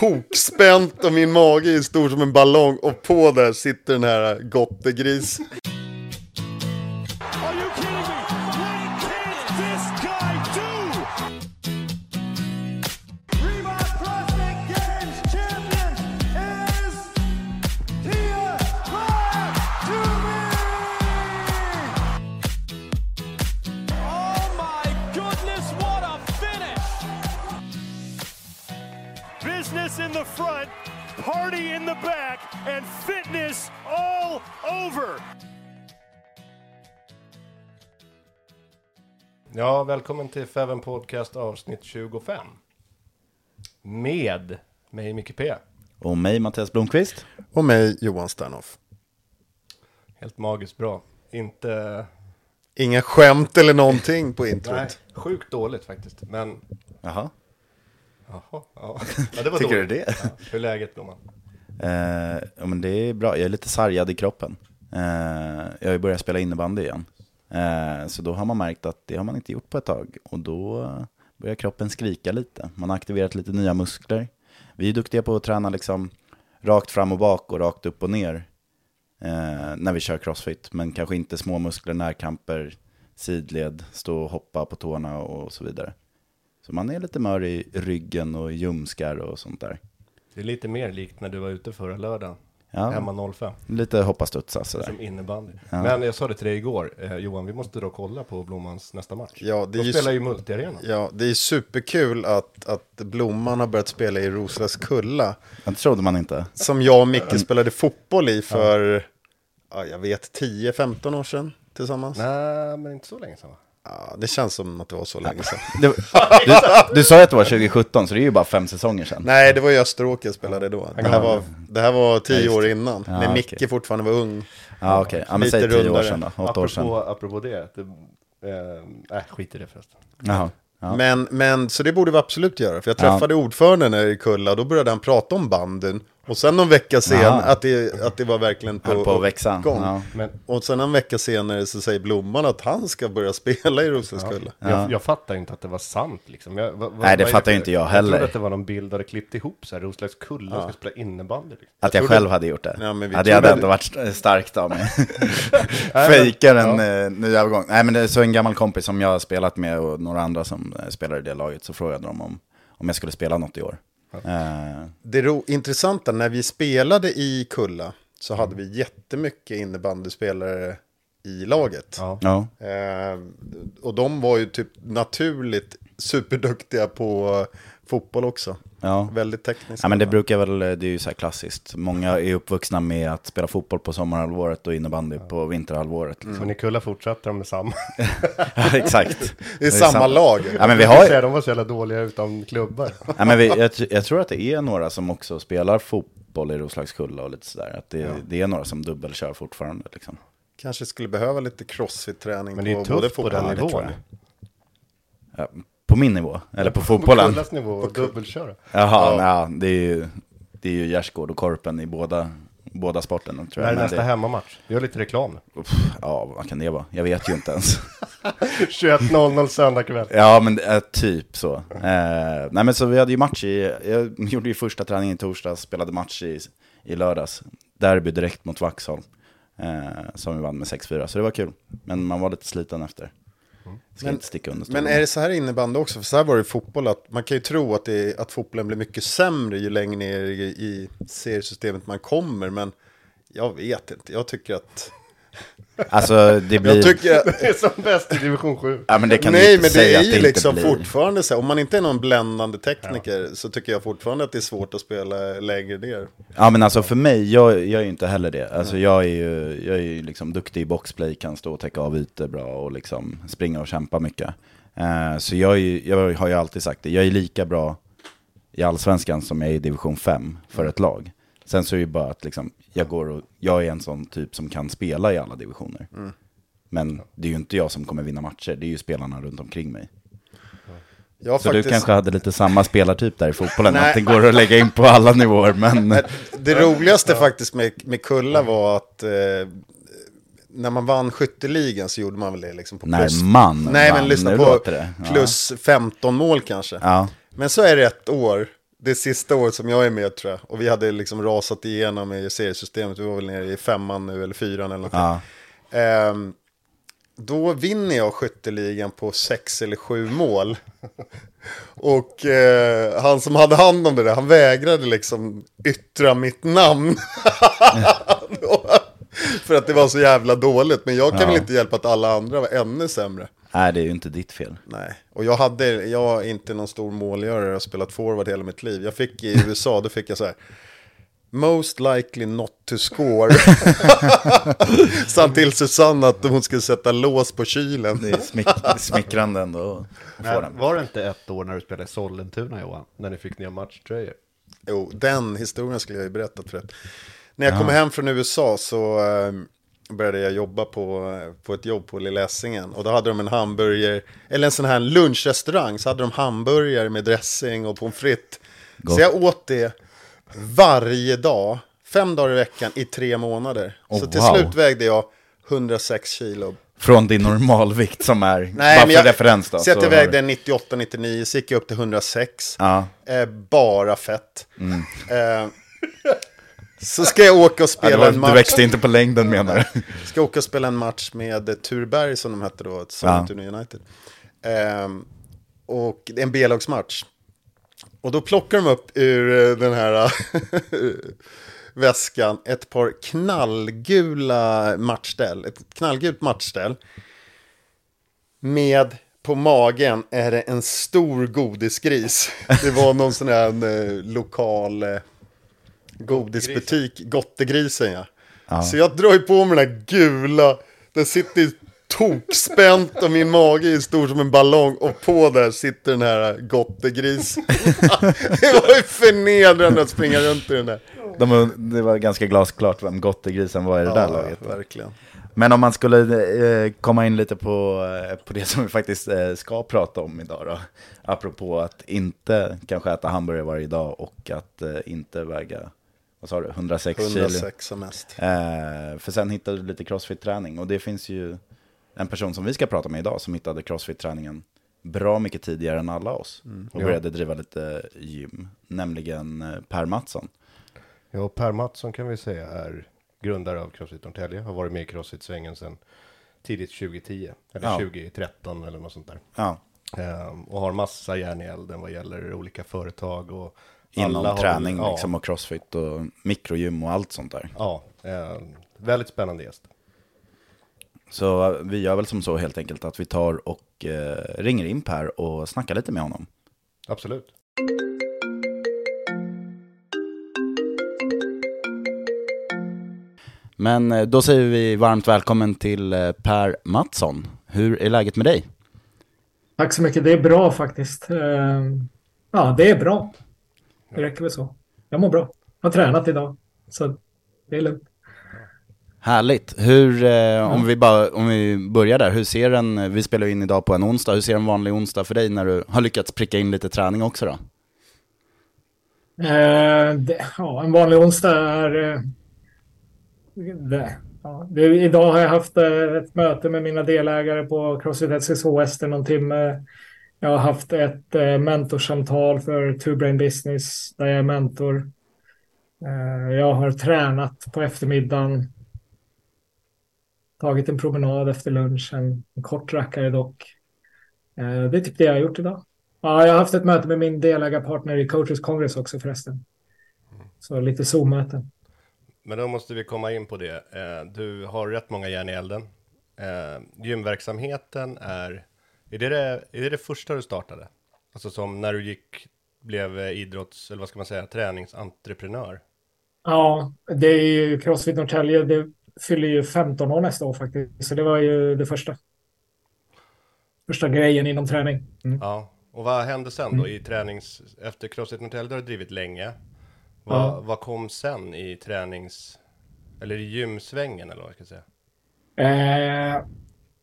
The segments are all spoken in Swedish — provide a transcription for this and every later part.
tokspänt och min mage är stor som en ballong och på där sitter den här gottegris. Välkommen till Feven Podcast avsnitt 25. Med mig Micke P. Och mig Mattias Blomqvist. Och mig Johan Sternoff. Helt magiskt bra. Inte... Inga skämt eller någonting på introt. Nej, sjukt dåligt faktiskt. Men... Jaha. Jaha, ja. ja det var Tycker dåligt. du det? Ja, hur är läget Blomman? Eh, ja, men det är bra. Jag är lite sargad i kroppen. Eh, jag har ju börjat spela innebandy igen. Eh, så då har man märkt att det har man inte gjort på ett tag. Och då börjar kroppen skrika lite. Man har aktiverat lite nya muskler. Vi är duktiga på att träna liksom rakt fram och bak och rakt upp och ner. Eh, när vi kör crossfit. Men kanske inte små muskler, närkamper, sidled, stå och hoppa på tårna och så vidare. Så man är lite mör i ryggen och ljumskar och sånt där. Det är lite mer likt när du var ute förra lördagen. Ja. Hemma 05. Lite hoppastudsa sådär. Som innebandy. Ja. Men jag sa det till dig igår, eh, Johan, vi måste då kolla på Blommans nästa match. Ja, det är De spelar ju multiarena. Ja, det är superkul att, att Blomman har börjat spela i Roslagskulla. Det trodde man inte. Som jag och Micke spelade fotboll i för, ja. jag vet, 10-15 år sedan tillsammans. Nej, men inte så länge sedan va? Ja, det känns som att det var så länge sedan. Det, du, du sa ju att det var 2017, så det är ju bara fem säsonger sedan. Nej, det var i Österåker jag spelade då. Det här var, det här var tio år innan. Ja, när. Micke fortfarande var ung. Ja, okej. Ja, men Lite säg tio år rundare. sedan då. Åtta år sedan. Apropå, apropå det, det eh, nej, skit i det förresten. Jaha. Ja. Men, men, så det borde vi absolut göra. För jag Ja. träffade ordföranden här i Kulla, då började han prata om banden. Och sen någon vecka sen, att det, att det var verkligen på, Höll på att växa. Ja. Men Och sen en vecka senare så säger Blomman att han ska börja spela i Roslagskulla. jag, jag fattar inte att det var sant liksom. Jag, vad- Nej, det fattar inte jag Jag heller. trodde att det var någon bild där det klippt ihop så här, Roslagskulla ska spela innebandy. Liksom. Att jag trodde- själv hade gjort det. Ja, men vi ja, det hade ändå varit st- starkt av mig. Fejkar en eh, ny övergång. Nej, men det är så en gammal kompis som jag har spelat med och några andra som eh, spelar i det laget, så frågade de om, om jag skulle spela något i år. Det ro- intressanta, när vi spelade i Kulla så hade vi jättemycket innebandyspelare i laget. Ja. Eh, och de var ju typ naturligt superduktiga på fotboll också. Ja. Väldigt tekniska. Ja men det brukar väl, det är ju så här klassiskt. Många är uppvuxna med att spela fotboll på sommarhalvåret och innebandy på vinterhalvåret. Liksom. Men i Kulla fortsatte de med samma. Ja, exakt. det är samma lag. Ja men vi har säga, de var så jävla dåliga utan klubbar. ja, men vi, jag, jag tror att det är några som också spelar fotboll i Roslagskulla och lite sådär. Att det, det är några som dubbelkör fortfarande liksom. Kanske skulle behöva lite crossfit-träning Men det är på tufft både på den nivån. Ja, på min nivå, eller på På fotbollen? Kullas nivå och dubbelköra. Jaha, ja. det är ju, det är ju Gärsgård och Korpen i båda, båda sporterna tror När jag. är Men nästa det, hemmamatch? Gör lite reklam. Uff, ja, vad kan det vara? Jag vet ju inte ens. 21.00 söndag kväll. Ja, men äh, typ så. Eh, nej, men så vi hade ju match i, jag gjorde ju första träningen i torsdags, spelade match i, i lördags. Derby direkt mot Vaxholm. Eh, som vi vann med 6-4, så det var kul. Men man var lite sliten efter. Ska Men- inte sticka under Men är det så här innebandy också? För så här var det i fotboll, att man kan ju tro att, det att fotbollen blir mycket sämre ju längre ner i, i seriesystemet man kommer. Men jag vet inte, jag tycker att... Alltså, det blir... Jag tycker att Det är som bäst i division 7. Ja, men det kan du Nej, inte men det säga är ju det liksom blir. fortfarande så här, om man inte är någon bländande tekniker så tycker jag fortfarande att det är svårt att spela lägre ner. Ja men alltså för mig, jag, jag är ju inte heller det. Alltså jag är ju, jag är ju liksom duktig i boxplay, kan stå och täcka av ytor bra och liksom springa och kämpa mycket. Eh, så jag, är, ju- jag har ju alltid sagt det, jag är lika bra i allsvenskan som jag är i division 5 för ett lag. Sen så är det ju bara att liksom, jag, går och, jag är en sån typ som kan spela i alla divisioner. Men det är ju inte jag som kommer vinna matcher, det är ju spelarna runt omkring mig. Jag Så faktiskt, du kanske hade lite samma spelartyp där i fotbollen, Nej. att det går att lägga in på alla nivåer, men... Det roligaste faktiskt med, med Kulla var att eh, när man vann skytteligan så gjorde man väl det liksom på När plus... man Nej, vann, men lyssna på det. Ja. plus 15 mål kanske. Ja. Men så är det ett år, det sista året som jag är med tror jag. Och vi hade liksom rasat igenom i seriesystemet, vi var väl nere i femman nu eller fyran eller någonting. Ja. Ehm, då vinner jag skytteligan på sex eller sju mål. Och eh, han som hade hand om det där, han vägrade liksom yttra mitt namn. För att det var så jävla dåligt. Men jag kan Ja. väl inte hjälpa att alla andra var ännu sämre. Nej, det är ju inte ditt fel. Nej, och jag hade, jag är inte någon stor målgörare, jag har spelat forward hela mitt liv. Jag fick i USA, då fick jag så här, most likely not to score. Sa till Susanne att hon skulle sätta lås på kylen. Det är smick, smickrande ändå. Men var det inte ett år när du spelade i Sollentuna Johan? När ni fick nya matchtröjor? Jo, den historien skulle jag ju berättat för När jag kom hem från USA så eh, började jag jobba på, på ett jobb på Lilla Essingen. Och då hade de en hamburgare, eller en sån här lunchrestaurang, så hade de hamburgare med dressing och pommes frites. Så jag åt det varje dag, fem dagar i veckan i tre månader. Oh, så till wow. slut vägde jag 106 kilo. Från din normalvikt som är, Nej, bara för jag, referens då. Så att jag vägde du- 98-99, så gick jag upp till 106. Ja, Eh, bara fett. Mm. Eh, så ska jag åka och ja spela var, en du match. växte inte på längden menar du? Ska åka och spela en match med eh, Turberg som de hette då, Sollentuna United. Ehm, och det är en B-lagsmatch. Och då plockar de upp ur eh, den här väskan ett par knallgula matchställ. Ett knallgult matchställ. Med på magen är det en stor godisgris. Det var någon sån här eh, lokal eh, godisbutik, Gottegrisen ja. Så jag drar ju på mig den här gula, den sitter ju tokspänt och min mage är stor som en ballong och på där sitter den här Gottegrisen. det var ju förnedrande att springa runt i den där. De, det var ganska glasklart vem Gottegrisen var i det där laget. verkligen. Men om man skulle eh, komma in lite på, eh, på det som vi faktiskt eh, ska prata om idag då. Apropå att inte kanske äta hamburgare varje dag och att eh, inte väga, vad sa du, 106, kilo. 106 som mest. Eh, för sen hittade du lite crossfit-träning och det finns ju en person som vi ska prata med idag som hittade crossfit-träningen bra mycket tidigare än alla oss. Och Ja. började driva lite gym, nämligen eh, Per Mattsson. Ja, Per Mattsson kan vi säga är grundare av Crossfit Norrtälje. Har varit med i Crossfit-svängen sedan tidigt 2010. Eller Ja. 2013 eller något sånt där. Ja, Ehm, och har massa järn i elden vad gäller olika företag och inom träning ja, liksom, och crossfit och mikrogym och allt sånt där. Ja, ehm, väldigt spännande gäst. Så eh, vi gör väl som så helt enkelt att vi tar och eh, ringer in Per och snackar lite med honom. Absolut. Men eh, då säger vi varmt välkommen till eh, Per Mattsson. Hur är läget med dig? Tack så mycket. Det är bra faktiskt. Ja, det är bra. Det räcker väl så. Jag mår bra. Jag har tränat idag. Så det är lugnt. Härligt. Hur, eh, om, vi bara, om vi börjar där, hur ser en, vi spelar in idag på en onsdag, hur ser en vanlig onsdag för dig när du har lyckats pricka in lite träning också då? Eh, det, ja, en vanlig onsdag är... Eh, det, ja, det, idag har jag haft eh, ett möte med mina delägare på Crossfit SSH Western någon timme. Jag har haft ett eh, mentorsamtal för Two Brain Business där jag är mentor. Eh, jag har tränat på eftermiddagen. Tagit en promenad efter lunchen. En kort rackare dock. Eh, det är typ det jag har gjort idag. Ja, jag har haft ett möte med min delägarpartner i Coaches Congress också förresten. Så lite Zoom-möten. Men då måste vi komma in på det. Eh, du har rätt många järn i elden. Eh, gymverksamheten är, är det det, är det det första du startade? Alltså som när du gick, blev idrotts, eller vad ska man säga, träningsentreprenör? Ja, det är ju Crossfit Norrtälje. Det fyller ju 15 år nästa år faktiskt. Så det var ju det första. Första grejen inom träning. Mm. Ja, och vad hände sen då i tränings... Efter Crossfit Norrtälje har du drivit länge. Vad, ja. vad kom sen i tränings... Eller i gymsvängen eller vad jag ska säga? Eh,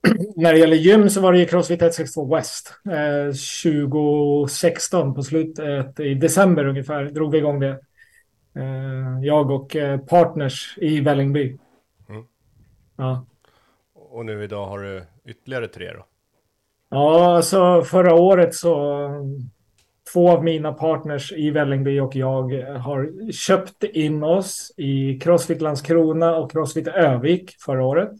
när det gäller gym så var det ju Crossfit 162 West. Eh, 2016 på slutet, i december ungefär, drog vi igång det. Eh, jag och eh, partners i Vällingby. Mm. Ja. Och nu idag har du ytterligare tre då? Ja, alltså förra året så två av mina partners i Vällingby och jag har köpt in oss i Crossfit Landskrona och Crossfit Övik förra året.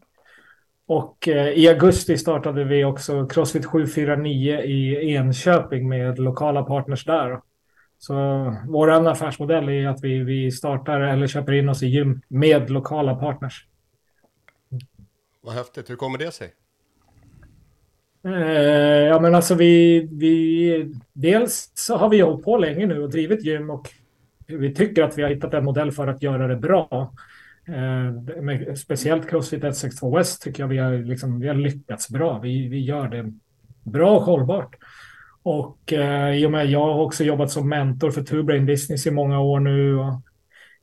Och eh, i augusti startade vi också Crossfit 749 i Enköping med lokala partners där. Så vår affärsmodell är att vi, vi startar eller köper in oss i gym med lokala partners. Vad häftigt. Hur kommer det sig? Eh, ja, men alltså vi, vi... Dels så har vi hållit på länge nu och drivit gym och vi tycker att vi har hittat en modell för att göra det bra. Eh, med, speciellt Crossfit 162 West tycker jag vi har, liksom, vi har lyckats bra. Vi, vi gör det bra och hållbart. Och eh, i och med jag har också jobbat som mentor för Two Brain Business i många år nu.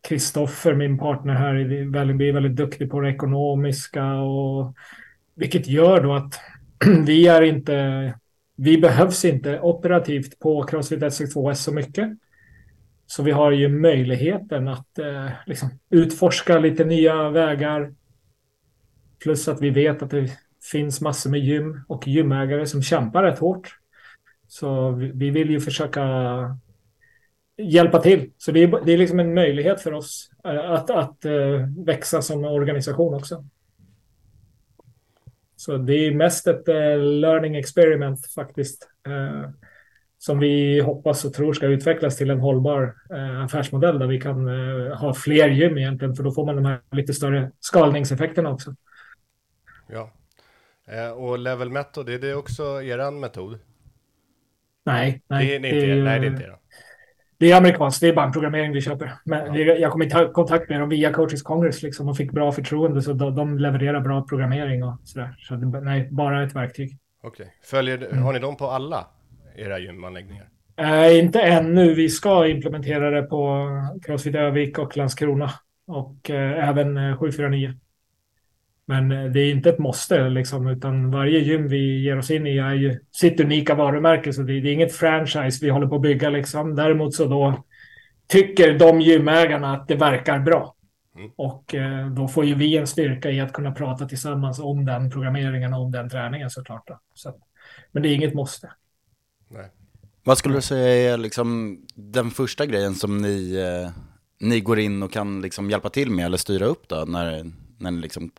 Kristoffer, min partner här i Vällingby, är väldigt duktig på det ekonomiska. Och, vilket gör då att vi är inte, vi behövs inte operativt på Crossfit 162S så mycket. Så vi har ju möjligheten att eh, liksom, utforska lite nya vägar. Plus att vi vet att det finns massor med gym och gymägare som kämpar rätt hårt. Så vi, vi vill ju försöka hjälpa till. Så det är, det är liksom en möjlighet för oss eh, att, att, eh, växa som organisation också. Så det är mest ett eh, learning experiment faktiskt. Eh, som vi hoppas och tror ska utvecklas till en hållbar uh, affärsmodell där vi kan ha fler gym egentligen. För då får man de här lite större skalningseffekterna också. Ja. och level method, är det också eran metod? Nej, nej. Det är, det är inte, nej, det är inte det. Det är amerikanskt, det är bandprogrammering vi köper. Men ja. jag kom i kontakt med dem via Coaches Congress liksom och fick bra förtroende så de, de levererar bra programmering och sådär. Så det, nej, bara ett verktyg. Okej. Okay. Följer, mm. Har ni dem på alla era gymanläggningar? Äh, inte ännu. Vi ska implementera det på Crossfit Övik och Landskrona och äh, även äh, 749. Men eh, det är inte ett måste, liksom, utan varje gym vi ger oss in i är ju sitt unika varumärke. Så det, är inget franchise vi håller på att bygga. Liksom. Däremot så då tycker de gymägarna att det verkar bra. Mm. Och eh, då får ju vi en styrka i att kunna prata tillsammans om den programmeringen och om den träningen såklart. Så, men det är inget måste. Nej. Vad skulle du säga är liksom den första grejen som ni, eh, ni går in och kan liksom hjälpa till med eller styra upp då när, när ni liksom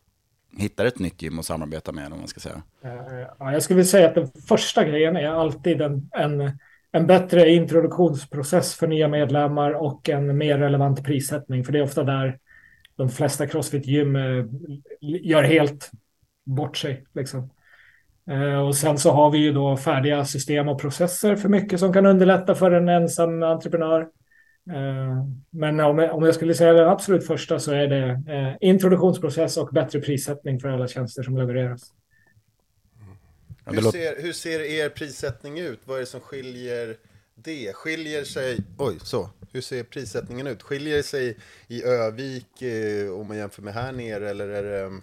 hittar ett nytt gym att samarbeta med, om man ska säga? Eh, ja, jag skulle säga att den första grejen är alltid en, en, en bättre introduktionsprocess för nya medlemmar och en mer relevant prissättning. För det är ofta där de flesta crossfit-gym eh, gör helt bort sig. Liksom. Eh, och sen så har vi ju då färdiga system och processer för mycket som kan underlätta för en ensam entreprenör. Eh, men om jag, skulle säga det absolut första så är det eh, introduktionsprocess och bättre prissättning för alla tjänster som levereras. Hur ser, hur ser er prissättning ut? Vad är det som skiljer det? Skiljer sig... Oj, så. Hur ser prissättningen ut? Skiljer det sig i Övik om man jämför med här nere eller är det...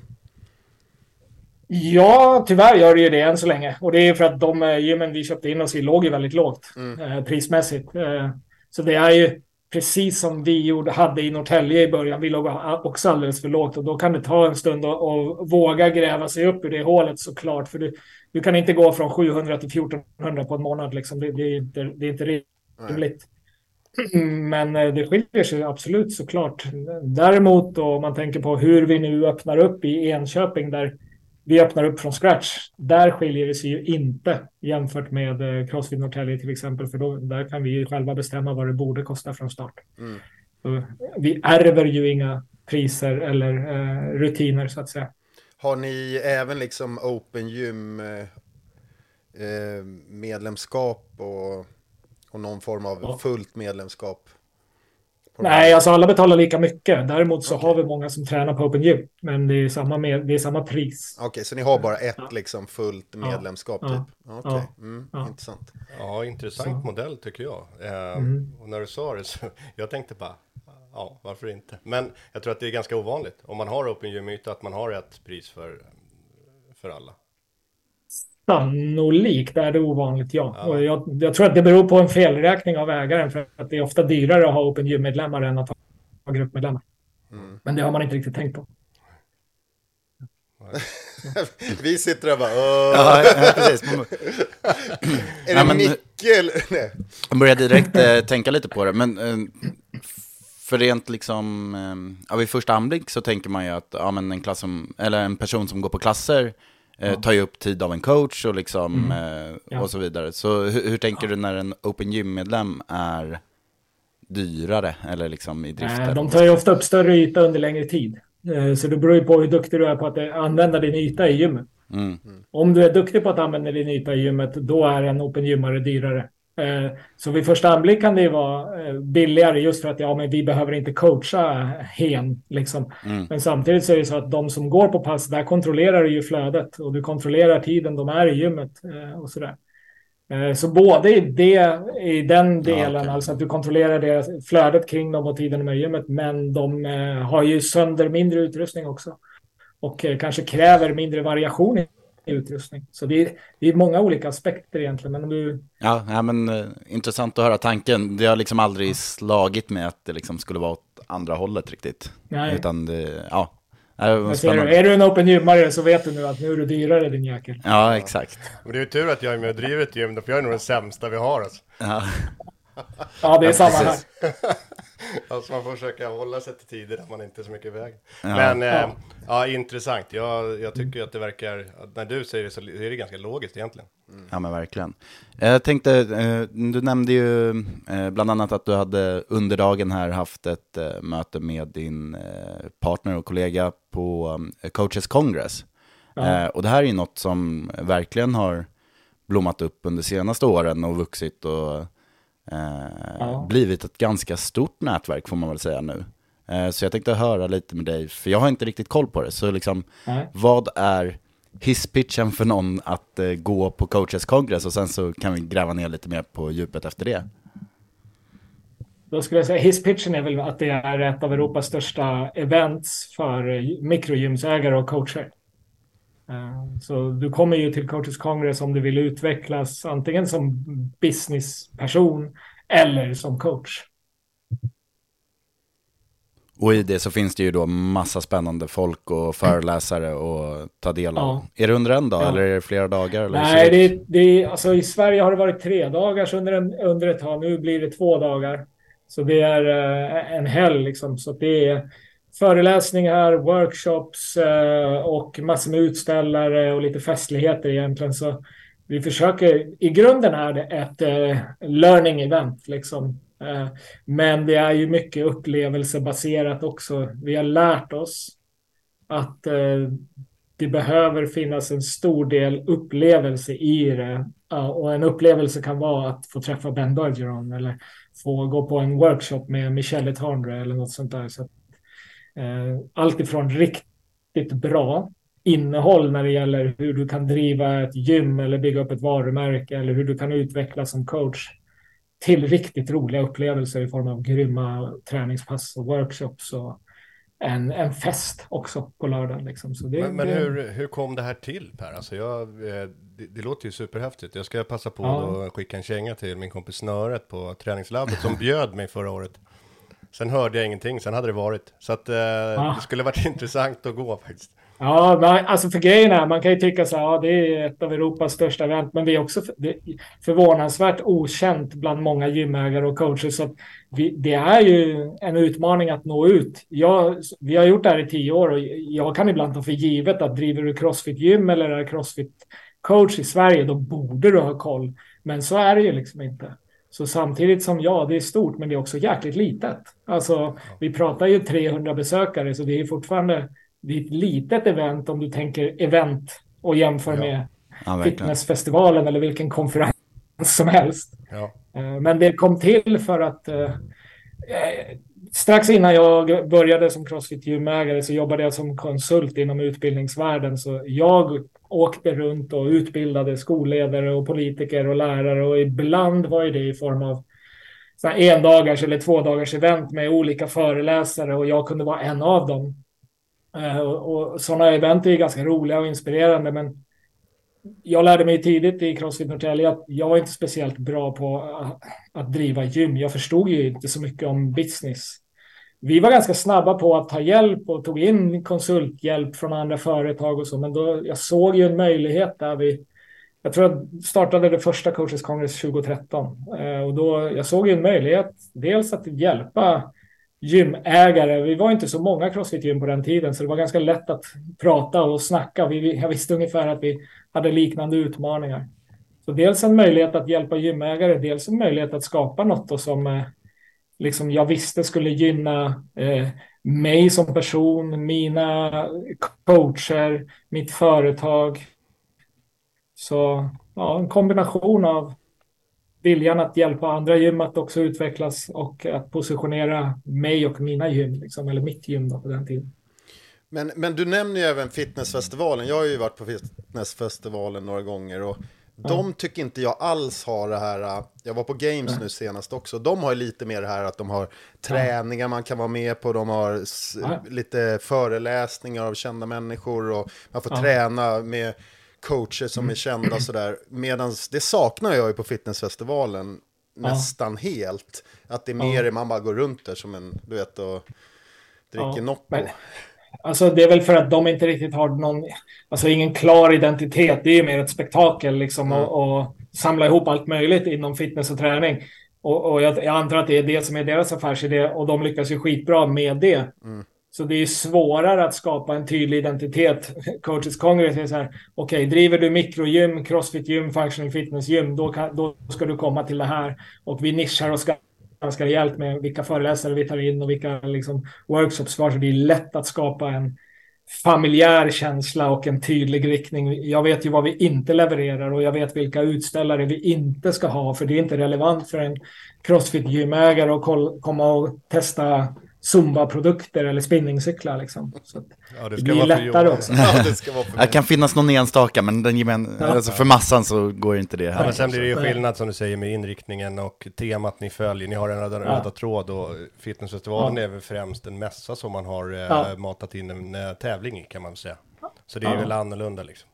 Ja, tyvärr gör det ju det än så länge. Och det är för att de eh, gymmen vi köpte in oss i låg ju väldigt lågt Mm. eh, prismässigt. Eh, så det är ju precis som vi gjorde, hade i Norrtälje i början. Vi låg också alldeles för lågt och då kan det ta en stund att våga gräva sig upp ur det hålet såklart. För du, du kan inte gå från 700 till 1400 på en månad. Liksom. Det, det, är inte, det är inte rimligt. Men eh, det skiljer sig absolut såklart. Däremot då, om man tänker på hur vi nu öppnar upp i Enköping där vi öppnar upp från scratch. Där skiljer det sig ju inte jämfört med eh, Crossfit Norrtälje till exempel. För då, där kan vi ju själva bestämma vad det borde kosta från start. Mm. Så vi ärver ju inga priser eller eh, rutiner så att säga. Har ni även liksom Open Gym eh, eh, medlemskap och, och någon form av Ja. fullt medlemskap? Nej, alltså alla betalar lika mycket. Däremot så har vi många som tränar på Open Gym. Men det är samma, med, det är samma pris. Okej, så ni har bara ett liksom fullt medlemskap Ja. typ? Okej, Ja. mm, Ja. intressant. Ja, intressant Så. modell tycker jag. Eh, Mm. Och när du sa det så, jag tänkte bara, ja, varför inte? Men jag tror att det är ganska ovanligt, om man har Open Gym-yta, att man har ett pris för, för alla. Sannolikt är det ovanligt, ja. Och jag, jag tror att det beror på en felräkning av ägaren för att det är ofta dyrare att ha Open Gym-medlemmar än att ha gruppmedlemmar. Mm. Men det har man inte riktigt tänkt på. Vi sitter där och bara, Åh, Ja, ja, precis. Är det Nej, Micke? Nej. Jag börjar direkt eh, tänka lite på det, men eh, för rent liksom, eh, ja, vid första anblick så tänker man ju att ja, men en, klass som, eller en person som går på klasser eh, tar ju upp tid av en coach och, liksom, eh, Ja. och så vidare. Så hur, hur tänker du när en Open Gym-medlem är dyrare eller liksom i drift? Eh, eller De tar ju ofta upp större yta under längre tid. Eh, Så det beror ju på hur duktig du är på att eh, använda din yta i gymmet. ska- Mm. Om du är duktig på att använda din yta i gymmet, då är en Open Gymmare dyrare. Eh, Så vid första anblick kan det ju vara eh, billigare just för att ja, men vi behöver inte coacha hen. Liksom. Mm. Men samtidigt så är det så att de som går på pass, där kontrollerar du ju flödet och du kontrollerar tiden de är i gymmet eh, och sådär. Eh, Så både i, det, i den delen, okej. alltså att du kontrollerar deras, flödet kring dem och tiden de är i gymmet, men de har ju sönder mindre utrustning också. Och kanske kräver mindre variation utrustning. Så det är, det är många olika aspekter egentligen. Men om du, Ja, ja men eh, intressant att höra tanken. Det har liksom aldrig slagit mig att det liksom skulle vara åt andra hållet riktigt. Nej. Utan det, ja. Det spännande. är du en open gymmare så vet du nu att nu är du dyrare din jäkel. Ja, exakt. Och det är ju tur att jag är med och driver ett gym, för jag är nog den sämsta vi har. Alltså. Ja. Ja, det är Ja, samma här. Alltså man får försöka hålla sig till tider där man inte är så mycket i vägen. Ja. Men eh, Ja. ja. intressant. Jag, jag tycker att det verkar, när du säger det så är det ganska logiskt egentligen. Ja men verkligen. Jag tänkte, eh, du nämnde ju eh, bland annat att du hade under dagen här haft ett eh, möte med din eh, partner och kollega på eh, Coaches Congress. Ja. Eh, Och det här är ju något som verkligen har blommat upp under senaste åren och vuxit och eh, Ja. blivit ett ganska stort nätverk får man väl säga nu. Eh, Så jag tänkte höra lite med dig, för jag har inte riktigt koll på det. Så liksom, Nej. vad är hisspitchen för någon att eh, gå på coaches congress och sen så kan vi gräva ner lite mer på djupet efter det. Då skulle jag säga hisspitchen är väl att det är ett av Europas största events för eh, mikrogymsägare och coacher. Eh, Så du kommer ju till Coaches Congress om du vill utvecklas antingen som businessperson eller som coach. Och i det så finns det ju då massa spännande folk och föreläsare och ta del av. Ja. Är det under en dag Ja. eller är det flera dagar? Eller Nej, det det, alltså i Sverige har det varit tre dagars under, en, under ett tag. Nu blir det två dagar. Så det är eh, en helg liksom. Så det är föreläsningar, workshops eh, och massor med utställare och lite festligheter egentligen. Så vi försöker, i grunden är det ett eh, learning event liksom. Eh, men det är ju mycket upplevelsebaserat också. Vi har lärt oss att det behöver finnas en stor del upplevelse i det. Och en upplevelse kan vara att få träffa Ben Bergeron eller få gå på en workshop med Michelle Tandre eller något sånt där. Så att, allt ifrån riktigt bra innehåll när det gäller hur du kan driva ett gym eller bygga upp ett varumärke eller hur du kan utvecklas som coach till riktigt roliga upplevelser i form av grymma träningspass och workshops och en, en fest också på lördagen. Liksom. Det, Men, men hur, hur kom det här till Per? Alltså jag, eh, det, det låter ju superhäftigt. Jag ska passa på Ja. att skicka en känga till min kompis Snöret på träningslabbet som bjöd mig förra året. Sen hörde jag ingenting, sen hade det varit. Så att eh, det skulle varit intressant att gå faktiskt. Ja, men alltså för grejen är, man kan ju tycka så här, ja det är ett av Europas största event, men vi är också för, det är förvånansvärt okänt bland många gymägare och coacher. Så vi, det är ju en utmaning att nå ut. Jag, vi har gjort det här i tio år och jag kan ibland ta för givet att driver du crossfit-gym eller är crossfit-coach i Sverige, då borde du ha koll. Men så är det ju liksom inte. Så samtidigt som ja, det är stort, men det är också jäkligt litet. Alltså, vi pratar ju 300 besökare, så det är fortfarande det är ett litet event om du tänker event och jämför Ja. med Ja, fitnessfestivalen eller vilken konferens som helst. Ja. Eh, Men det kom till för att eh, eh, strax innan jag började som crossfit-gymägare så jobbade jag som konsult inom utbildningsvärlden. Så jag åkte runt och utbildade skolledare och politiker och lärare och ibland var ju det i form av endagars eller två dagars event med olika föreläsare och jag kunde vara en av dem. Eh, och, sådana event är ju ganska roliga och inspirerande men jag lärde mig tidigt i Crossfit Norrtälje att jag var inte speciellt bra på att driva gym. Jag förstod ju inte så mycket om business. Vi var ganska snabba på att ta hjälp och tog in konsulthjälp från andra företag och så, men då, jag såg ju en möjlighet där vi jag tror jag startade det första Coaches Congress 2013 eh, och då jag såg ju en möjlighet dels att hjälpa gymägare. Vi var inte så många crossfit-gym på den tiden så det var ganska lätt att prata och snacka. Vi, jag visste ungefär att vi hade liknande utmaningar. Så dels en möjlighet att hjälpa gymägare, dels en möjlighet att skapa något då som eh, liksom jag visste skulle gynna eh, mig som person, mina coacher, mitt företag. Så ja, en kombination av viljan att hjälpa andra gym att också utvecklas och att positionera mig och mina gym, liksom, eller mitt gym då på den tiden. Men, men du nämner ju även fitnessfestivalen. Jag har ju varit på fitnessfestivalen några gånger och de tycker inte jag alls har det här. äh, Jag var på Games nu senast också. De har lite mer det här att de har träningar man kan vara med på. De har lite föreläsningar av kända människor och man får träna med coacher som är kända sådär. Medan det saknar jag ju på fitnessfestivalen nästan helt. Att det är mer man bara går runt där som en, du vet, och dricker Ja, Nocco. Alltså det är väl för att de inte riktigt har någon, alltså ingen klar identitet. Det är ju mer ett spektakel liksom och, och samla ihop allt möjligt inom fitness och träning. Och, och jag, jag antar att det är det som är deras affärsidé och de lyckas ju skitbra med det. Så det är svårare att skapa en tydlig identitet. Coaches Congress är så här, okej, driver du mikrogym, crossfit-gym, functional fitness-gym, då, kan, då ska du komma till det här. Och vi nischar oss ganska rejält med vilka föreläsare vi tar in och vilka liksom, workshops vi har. Så det är lätt att skapa en familjär känsla och en tydlig riktning. Jag vet ju vad vi inte levererar och jag vet vilka utställare vi inte ska ha, för det är inte relevant för en crossfit-gymägare att komma och testa Zumba-produkter eller spinningcyklar. Liksom. Så att Ja, det det ska blir vara för lättare också. Ja, det ska vara för Det kan finnas någon enstaka, men den gemen, Ja. alltså för massan så går inte det Ja, här. men sen blir det ju skillnad som du säger med inriktningen och temat ni följer. Ni har en röda, röda tråd och fitnessfestivalen Ja. är väl främst en mässa som man har eh, Ja. matat in en eh, tävling i kan man säga. Så det är Ja. väl annorlunda liksom.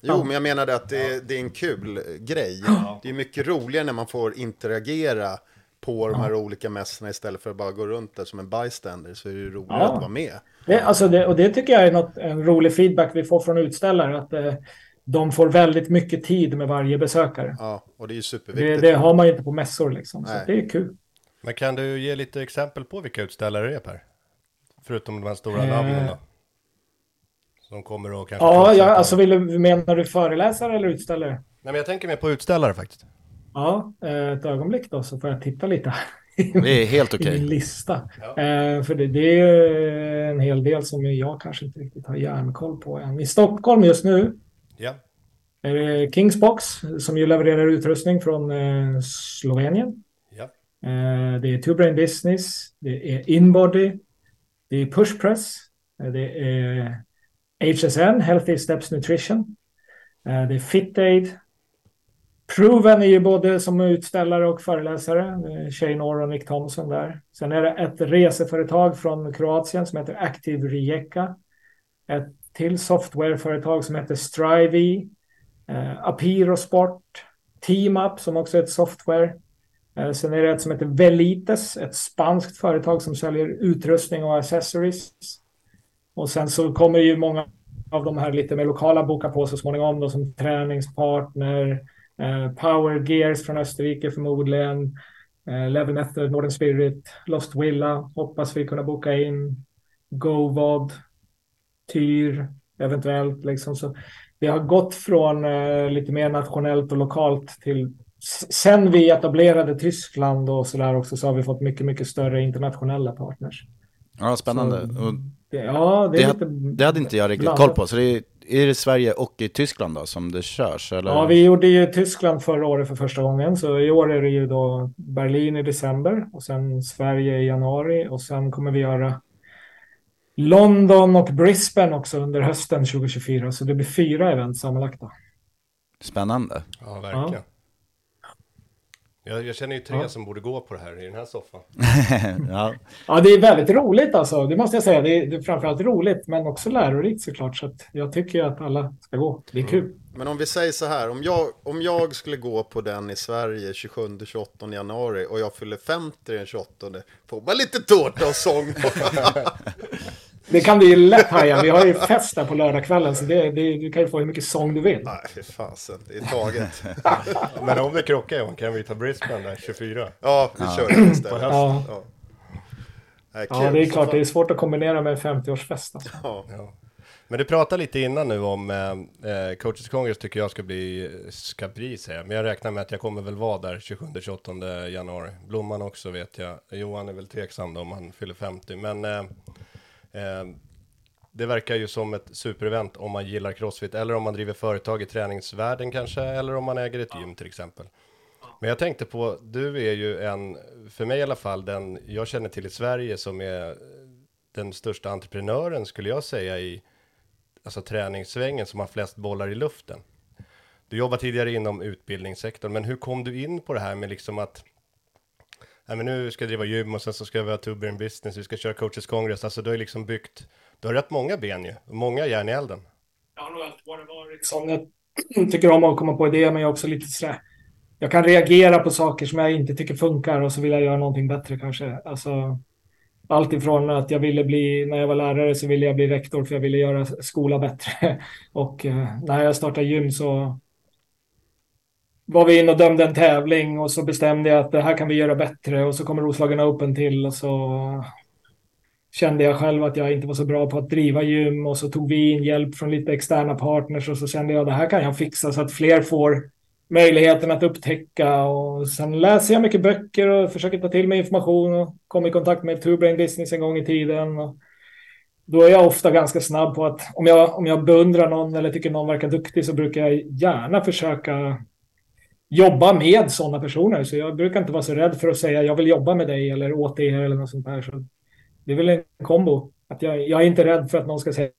Jo, men jag menade att det, det är en kul grej. Det är mycket roligare när man får interagera på de här olika mässorna istället för att bara gå runt där som en bystander. Så är det ju roligare Ja. att vara med. Det, alltså det, och det tycker jag är något, en rolig feedback vi får från utställare. Att eh, de får väldigt mycket tid med varje besökare. Ja, och det är ju Det, superviktigt. det har man ju inte på mässor liksom. Så Nej. det är kul. Men kan du ge lite exempel på vilka utställare det är Per? Förutom de här stora Eh. namnen då. Som kommer och kanske... Ja, ja allt- alltså vill du, menar du föreläsare eller utställare? Nej, men jag tänker mer på utställare faktiskt. Ja, eh, ett ögonblick då så får jag titta lite Det är helt i okej. min lista. Eh, för det, det är en hel del som jag kanske inte riktigt har järnkoll på än. I Stockholm just nu Ja. är det Kingsbox som ju levererar utrustning från eh, Slovenien. Ja. Eh, det är Two Brain Business, det är Inbody, det är Pushpress, eh, det är HSN, Healthy Steps Nutrition, eh, det är FitAid, Proven är ju både som utställare och föreläsare. Eh, Shane Orr och Nick Thompson där. Sen är det ett reseföretag från Kroatien som heter Active Rijeka. Ett till softwareföretag som heter Strivey. E. Eh, Apiro Sport. TeamUp som också är ett software. Eh, sen är det ett som heter Velites, ett spanskt företag som säljer utrustning och accessories. Och sen så kommer ju många av de här lite mer lokala boka på så småningom då, som träningspartner, Power Gears från Österrike förmodligen, eh, Level Method, Northern Spirit, Lost Willa hoppas vi kunna boka in, GoVod, Tyr eventuellt liksom. Så vi har gått från eh, lite mer nationellt och lokalt till sen vi etablerade Tyskland och så där också så har vi fått mycket, mycket större internationella partners. Ja, spännande. Så, ja, det, det, är lite det hade inte jag riktigt blandat. koll på. Så det är, är det Sverige och i Tyskland då som det körs? Eller? Ja, vi gjorde ju Tyskland förra året för första gången. Så i år är det ju då Berlin i december och sen Sverige i januari och sen kommer vi göra London och Brisbane också under hösten 2024. Så det blir fyra event sammanlagt. Då. Spännande. Ja, verkligen. Ja. Jag, jag, känner ju tre ja. som borde gå på det här i den här soffan. ja. ja, det är väldigt roligt alltså. Det måste jag säga. Det är, det är framförallt roligt, men också lärorikt såklart. Så att jag tycker att alla ska gå. Det är kul. Mm. Men om vi säger så här, om jag, om jag skulle gå på den i Sverige 27-28 januari och jag fyller 50 den 28, får man lite tårta och sång. Det kan bli lätt haja. Vi har ju fest där på lördagskvällen så det, det, du kan ju få hur mycket sång du vill. Nej, fy fasen. Det är taget. Men om vi krockar Johan, kan vi ta Brisbane där 24? Ja, vi kör det istället. Ja. Ja. Nej, ja, det är klart. Det är svårt att kombinera med en 50-årsfest. Alltså. Ja. ja. Men du pratade lite innan nu om eh, eh Coaches Congress tycker jag ska bli, ska bli säga. Men jag räknar med att jag kommer väl vara där 27-28 januari. Blomman också vet jag. Johan är väl tveksam då om han fyller 50. Men Eh, det verkar ju som ett superevent om man gillar crossfit eller om man driver företag i träningsvärlden kanske, eller om man äger ett gym till exempel. Men jag tänkte på, du är ju en, för mig i alla fall, den jag känner till i Sverige som är den största entreprenören skulle jag säga i alltså träningssvängen som har flest bollar i luften. Du jobbade tidigare inom utbildningssektorn, men hur kom du in på det här med liksom att nej men nu ska jag driva gym och sen så ska vi ha Tuber in business, vi ska köra coaches congress. Alltså du har liksom byggt, du har rätt många ben ju, många järn i elden. Jag har nog alltid varit sån. Jag tycker om att komma på idéer, men jag är också lite sådär, jag kan reagera på saker som jag inte tycker funkar och så vill jag göra någonting bättre kanske. Alltså, allt ifrån att jag ville bli, när jag var lärare så ville jag bli rektor för jag ville göra skola bättre. Och eh, när jag startade gym så var vi inne och dömde en tävling och så bestämde jag att det här kan vi göra bättre och så kommer Roslagen Open till och så kände jag själv att jag inte var så bra på att driva gym och så tog vi in hjälp från lite externa partners och så kände jag att det här kan jag fixa så att fler får möjligheten att upptäcka och sen läser jag mycket böcker och försöker ta till mig information och kom i kontakt med Two Business en gång i tiden. Och då är jag ofta ganska snabb på att om jag, om jag beundrar någon eller tycker någon verkar duktig så brukar jag gärna försöka jobba med sådana personer. Så jag brukar inte vara så rädd för att säga jag vill jobba med dig eller åt er eller något sånt där. Så det är väl en kombo. Att jag, jag är inte rädd för att någon ska säga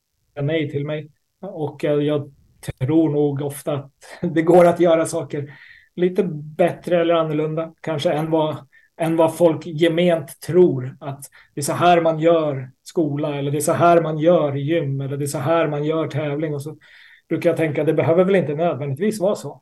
nej till mig. Och eh, jag, tror nog ofta att det går att göra saker lite bättre eller annorlunda kanske än vad, än vad folk gement tror. Att det är så här man gör skola eller det är så här man gör gym eller det är så här man gör tävling. Och så brukar jag tänka att det behöver väl inte nödvändigtvis vara så.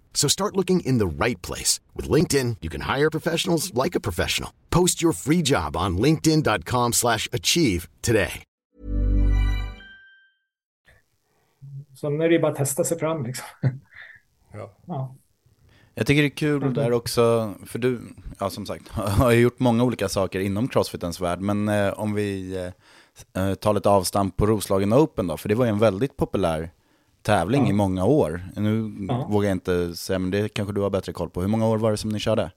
So start looking in the right place. With LinkedIn, you can hire professionals like a professional. Post your free job on linkedin.com slash achieve today. Så nu är det bara att testa sig fram liksom. Ja. Ja. Jag tycker det är kul där också, för du, ja som sagt, har gjort många olika saker inom crossfitens värld, men eh, om vi eh, eh, tar lite avstamp på Roslagen Open då, för det var ju en väldigt populär tävling Ja. i många år. Nu Ja. vågar jag inte säga, men det kanske du har bättre koll på. Hur många år var det som ni körde?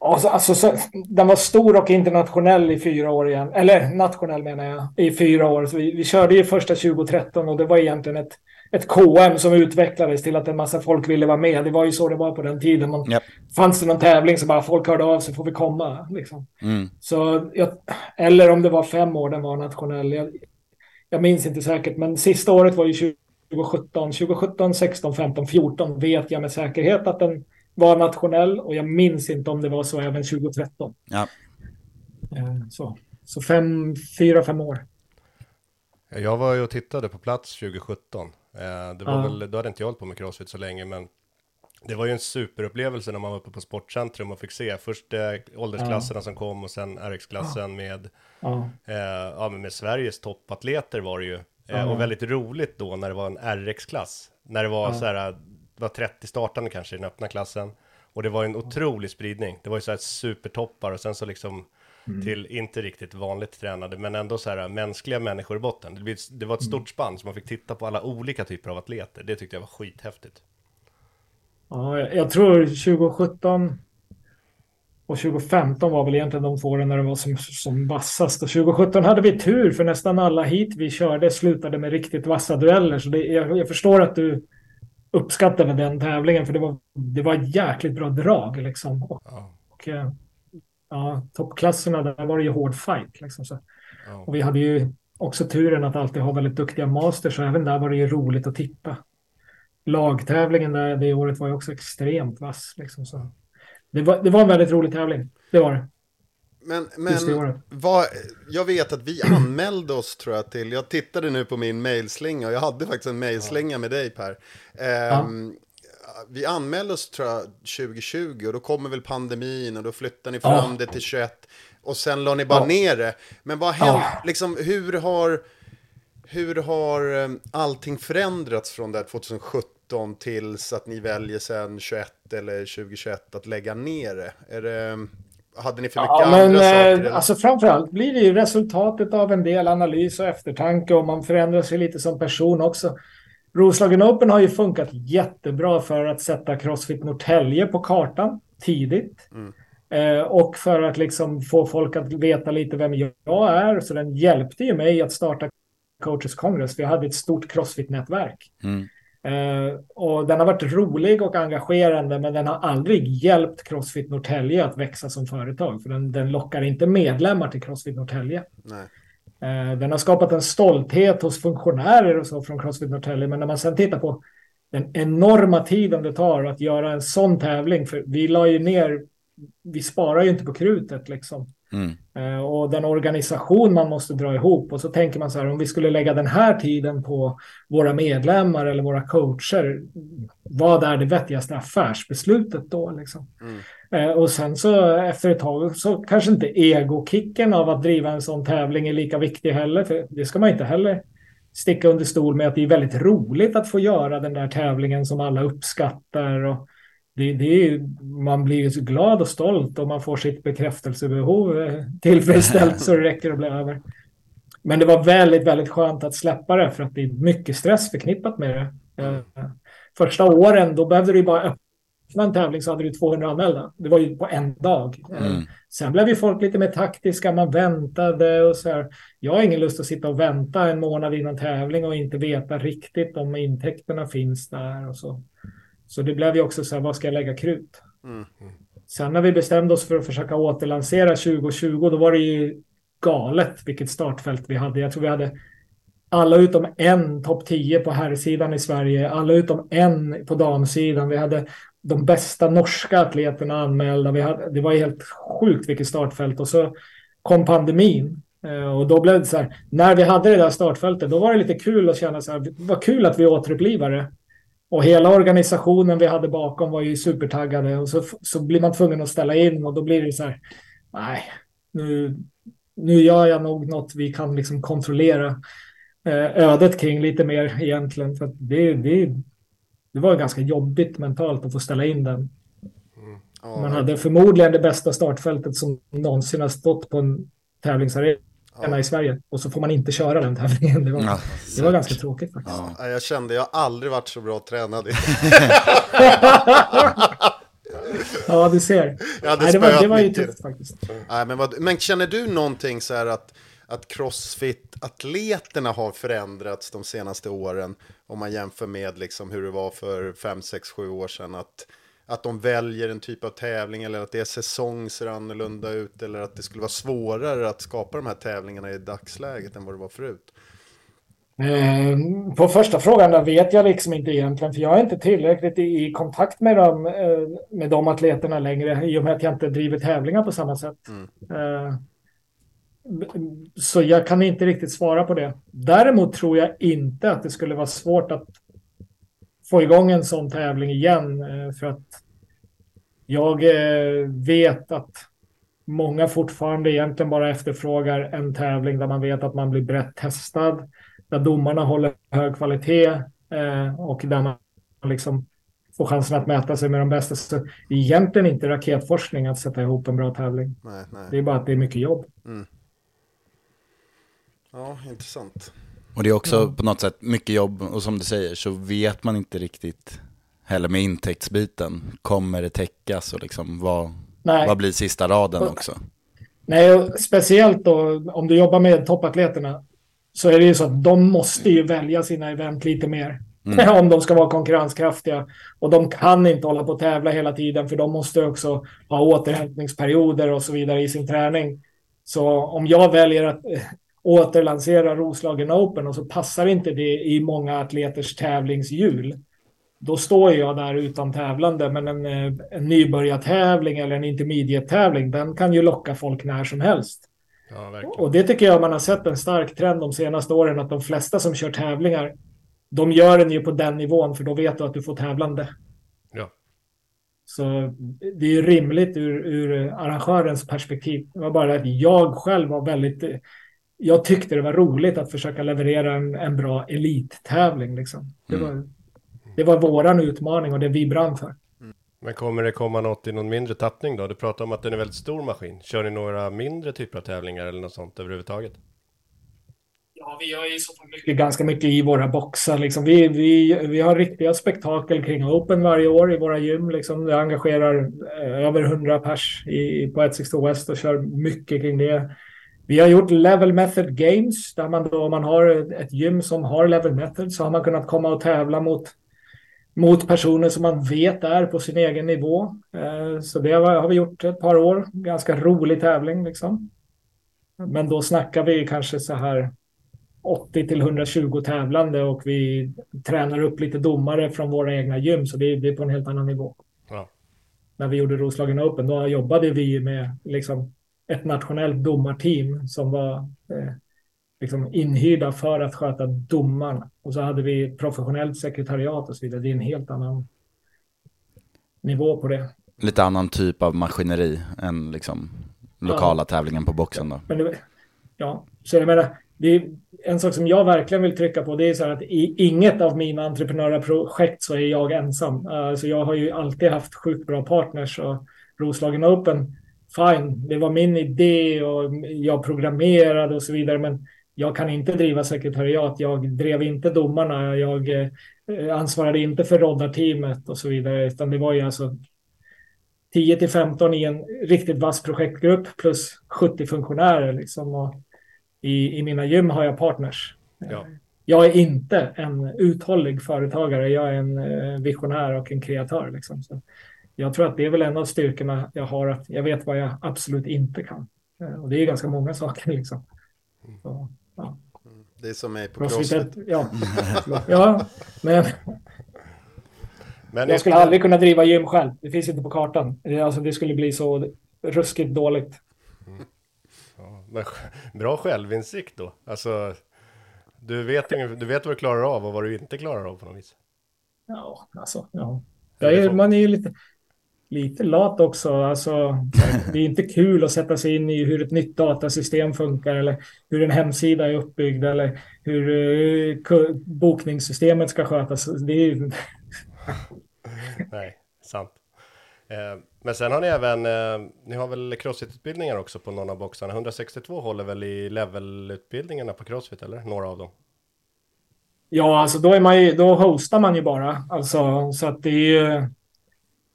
Alltså, alltså, så, den var stor och internationell i fyra år igen. Eller nationell menar jag, i fyra år. Så vi, vi körde ju första 2013 och det var egentligen ett, ett KM som utvecklades till att en massa folk ville vara med. Det var ju så det var på den tiden. Man, Japp. Fanns det någon tävling så bara folk hörde av sig, får vi komma? Liksom. Mm. Så jag, eller om det var fem år den var nationell. Jag, jag minns inte säkert, men sista året var ju 2017. 2017, 16, 15, 14 vet jag med säkerhet att den var nationell och jag minns inte om det var så även 2013. Ja. Eh, Så, så fem, fyra, fem år. Jag var ju och tittade på plats 2017. Eh, Det var Ja. väl, då hade inte jag hållit på med crossfit så länge, men det var ju en superupplevelse när man var uppe på Sportcentrum och fick se först eh, åldersklasserna som kom och sen RX-klassen med, Ja, eh, ja, med Sveriges toppatleter var det ju. Ja. Och väldigt roligt då när det var en RX-klass. När det var Ja. så här, det var 30 startande kanske i den öppna klassen. Och det var en otrolig spridning. Det var ju så här supertoppar och sen så liksom Mm. till inte riktigt vanligt tränade, men ändå så här mänskliga människor i botten. Det, det var ett Mm. stort spann så man fick titta på alla olika typer av atleter. Det tyckte jag var skithäftigt. ja jag tror 2017 och 2015 var väl egentligen de två åren när det var som, som vassast. Och 2017 hade vi tur för nästan alla hit vi körde slutade med riktigt vassa dueller. Så det, jag, jag förstår att du uppskattade den tävlingen för det var, det var jäkligt bra drag liksom. Och, Ja, och eh, ja, toppklasserna där var det ju hård fight liksom. Så. ja. Och vi hade ju också turen att alltid ha väldigt duktiga masters så även där var det ju roligt att titta. Lagtävlingen där det året var ju också extremt vass. Liksom, så. Det, var, det var en väldigt rolig tävling. Det var det. Men, det men vad, jag vet att vi anmälde oss tror jag till, jag tittade nu på min mailslinga och jag hade faktiskt en mailslinga med dig Per. Ehm, Vi anmälde oss tror jag 2020 och då kommer väl pandemin och då flyttar ni fram Ja. det till 21 och sen la ni bara Ja. ner det. Men vad hänt, Ja. liksom hur har, hur har eh, allting förändrats från där 2017 tills att ni väljer sen 21 eller 2021 att lägga ner det? Är det hade ni för mycket Ja, andra men saker? eh, eller? alltså framförallt blir det ju resultatet av en del analys och eftertanke och man förändrar sig lite som person också. Roslagen Open har ju funkat jättebra för att sätta Crossfit Norrtälje på kartan tidigt. Eh, och för att liksom få folk att veta lite vem jag är. Så den hjälpte ju mig att starta Coaches Congress. Vi hade ett stort Crossfit-nätverk. Mm. Eh, och den har varit rolig och engagerande men den har aldrig hjälpt Crossfit Norrtälje att växa som företag. För den, den lockar inte medlemmar till Crossfit Norrtälje. Eh, den har skapat en stolthet hos funktionärer och så från Crossfit Norrtälje. Men när man sen tittar på den enorma tiden det tar att göra en sån tävling. För vi la ju ner, vi sparar ju inte på krutet liksom. Mm. Eh, och den organisation man måste dra ihop. Och så tänker man så här, om vi skulle lägga den här tiden på våra medlemmar eller våra coacher. Vad är det vettigaste affärsbeslutet då? Liksom? Eh, och sen så efter ett tag så kanske inte egokicken av att driva en sån tävling är lika viktig heller. För det ska man inte heller sticka under stol med att det är väldigt roligt att få göra den där tävlingen som alla uppskattar. Och det, det är, man blir ju så glad och stolt och man får sitt bekräftelsebehov eh, tillfredsställt så det räcker att bli över. Men det var väldigt, väldigt skönt att släppa det för att det är mycket stress förknippat med det. Eh, Första åren, då behövde du bara öppna en tävling så hade du 200 anmälda. Det var ju på en dag. Eh, Mm. Sen blev ju folk lite mer taktiska, man väntade och så här. Jag har ingen lust att sitta och vänta en månad innan tävling och inte veta riktigt om intäkterna finns där och så. Så det blev ju också så här, vad ska jag lägga krut? Mm. Sen när vi bestämde oss för att försöka återlansera 2020, då var det ju galet vilket startfält vi hade. Jag tror vi hade alla utom en topp 10 på herrsidan i Sverige, alla utom en på damsidan. Vi hade de bästa norska atleterna anmälda. Vi hade, det var ju helt sjukt vilket startfält. Och så kom pandemin Eh, och då blev det så här, när vi hade det där startfältet, då var det lite kul att känna så här, vad kul att vi återupplivade. Och hela organisationen vi hade bakom var ju supertaggade och så, så blir man tvungen att ställa in och då blir det så här, nej, nu, nu gör jag nog något vi kan liksom kontrollera eh, ödet kring lite mer egentligen. För det, det, det var ganska jobbigt mentalt att få ställa in den. Mm. Man hade förmodligen det bästa startfältet som någonsin har stått på en tävlingsarena ja. i Sverige och så får man inte köra den tävlingen. Det var, ja, det var ganska tråkigt faktiskt. Ja, jag kände, jag har aldrig varit så bra tränad. ja, du ser. Nej, det, var, det var ju tufft faktiskt. Nej, men, vad, men känner du någonting så här att, att crossfit-atleterna har förändrats de senaste åren? Om man jämför med liksom hur det var för 5, 6, 7 år sedan. Att, att de väljer en typ av tävling eller att deras säsong ser annorlunda ut eller att det skulle vara svårare att skapa de här tävlingarna i dagsläget än vad det var förut? Eh, på första frågan där vet jag liksom inte egentligen, för jag är inte tillräckligt i kontakt med dem, eh, med de atleterna längre, i och med att jag inte driver tävlingar på samma sätt. Mm. Eh, så jag kan inte riktigt svara på det. Däremot tror jag inte att det skulle vara svårt att få igång en sån tävling igen. Eh, för att jag eh, vet att många fortfarande egentligen bara efterfrågar en tävling där man vet att man blir brett testad, där domarna håller hög kvalitet eh, och där man liksom får chansen att mäta sig med de bästa. Så egentligen inte raketforskning att sätta ihop en bra tävling. Nej, nej. Det är bara att det är mycket jobb. Mm. Ja, intressant. Och det är också ja. på något sätt mycket jobb och som du säger så vet man inte riktigt heller med intäktsbiten. Kommer det täckas och liksom vad, vad blir sista raden också? Nej, speciellt då om du jobbar med toppatleterna så är det ju så att de måste ju välja sina event lite mer. Mm. om de ska vara konkurrenskraftiga. Och de kan inte hålla på att tävla hela tiden för de måste också ha återhämtningsperioder och så vidare i sin träning. Så om jag väljer att återlansera Roslagen Open och så passar inte det i många atleters tävlingshjul. Då står jag där utan tävlande, men en, eh, en nybörjartävling eller en intermediate-tävling, den kan ju locka folk när som helst. Ja, och det tycker jag man har sett en stark trend de senaste åren, att de flesta som kör tävlingar, de gör den ju på den nivån, för då vet du att du får tävlande. Ja. Så det är ju rimligt ur, ur arrangörens perspektiv. Det var bara att jag själv var väldigt jag tyckte det var roligt att försöka leverera en, en bra elittävling. Liksom. Det, mm. var, det var våran utmaning och det vi brann för. Mm. Men kommer det komma något i någon mindre tappning då? Du pratar om att den är väldigt stor maskin. Kör ni några mindre typer av tävlingar eller något sånt överhuvudtaget? Ja, vi har ju så mycket, ganska mycket i våra boxar. Liksom. Vi, vi, vi har riktiga spektakel kring Open varje år i våra gym. Liksom. Det engagerar eh, över 100 pers i, på 162 West och kör mycket kring det. Vi har gjort level method games där man då om man har ett gym som har level method så har man kunnat komma och tävla mot mot personer som man vet är på sin egen nivå. Eh, så det har vi gjort ett par år. Ganska rolig tävling liksom. Men då snackar vi kanske så här 80 till 120 tävlande och vi tränar upp lite domare från våra egna gym så det är på en helt annan nivå. Ja. När vi gjorde Roslagen Open då jobbade vi med liksom ett nationellt domarteam som var eh, liksom inhyrda för att sköta domarna. Och så hade vi professionellt sekretariat och så vidare. Det är en helt annan nivå på det. Lite annan typ av maskineri än liksom lokala ja. tävlingen på boxen då. Men det, ja, så jag menar, det är en sak som jag verkligen vill trycka på. Det är så här att i inget av mina entreprenörprojekt så är jag ensam. Alltså jag har ju alltid haft sjukt bra partners och Roslagen Open fine, det var min idé och jag programmerade och så vidare, men jag kan inte driva sekretariat. Jag drev inte domarna. Jag eh, ansvarade inte för roddarteamet och så vidare, utan det var ju alltså 10 till 15 i en riktigt vass projektgrupp plus 70 funktionärer liksom. Och i, I mina gym har jag partners. Ja. Jag är inte en uthållig företagare. Jag är en eh, visionär och en kreatör. Liksom. Så jag tror att det är väl en av styrkorna jag har, att jag vet vad jag absolut inte kan. Eh, och det är ganska många saker liksom. Så, ja. Det är som mig på crossfit. Ja, ja men, men jag skulle aldrig kunna driva gym själv. Det finns inte på kartan. Alltså, det skulle bli så ruskigt dåligt. Ja, men bra självinsikt då. Alltså, du vet, du vet vad du klarar av och vad du inte klarar av på något vis. Ja, alltså, ja. Är, man är ju lite, lite lat också. Alltså, det är inte kul att sätta sig in i hur ett nytt datasystem funkar eller hur en hemsida är uppbyggd eller hur uh, bokningssystemet ska skötas. Det är ju... Nej, sant. Eh, men sen har ni även, eh, ni har väl crossfit-utbildningar också på någon av boxarna. 162 håller väl i levelutbildningarna på crossfit, eller? Några av dem. Ja, alltså då, är man ju, då hostar man ju bara. Alltså, så att det är ju,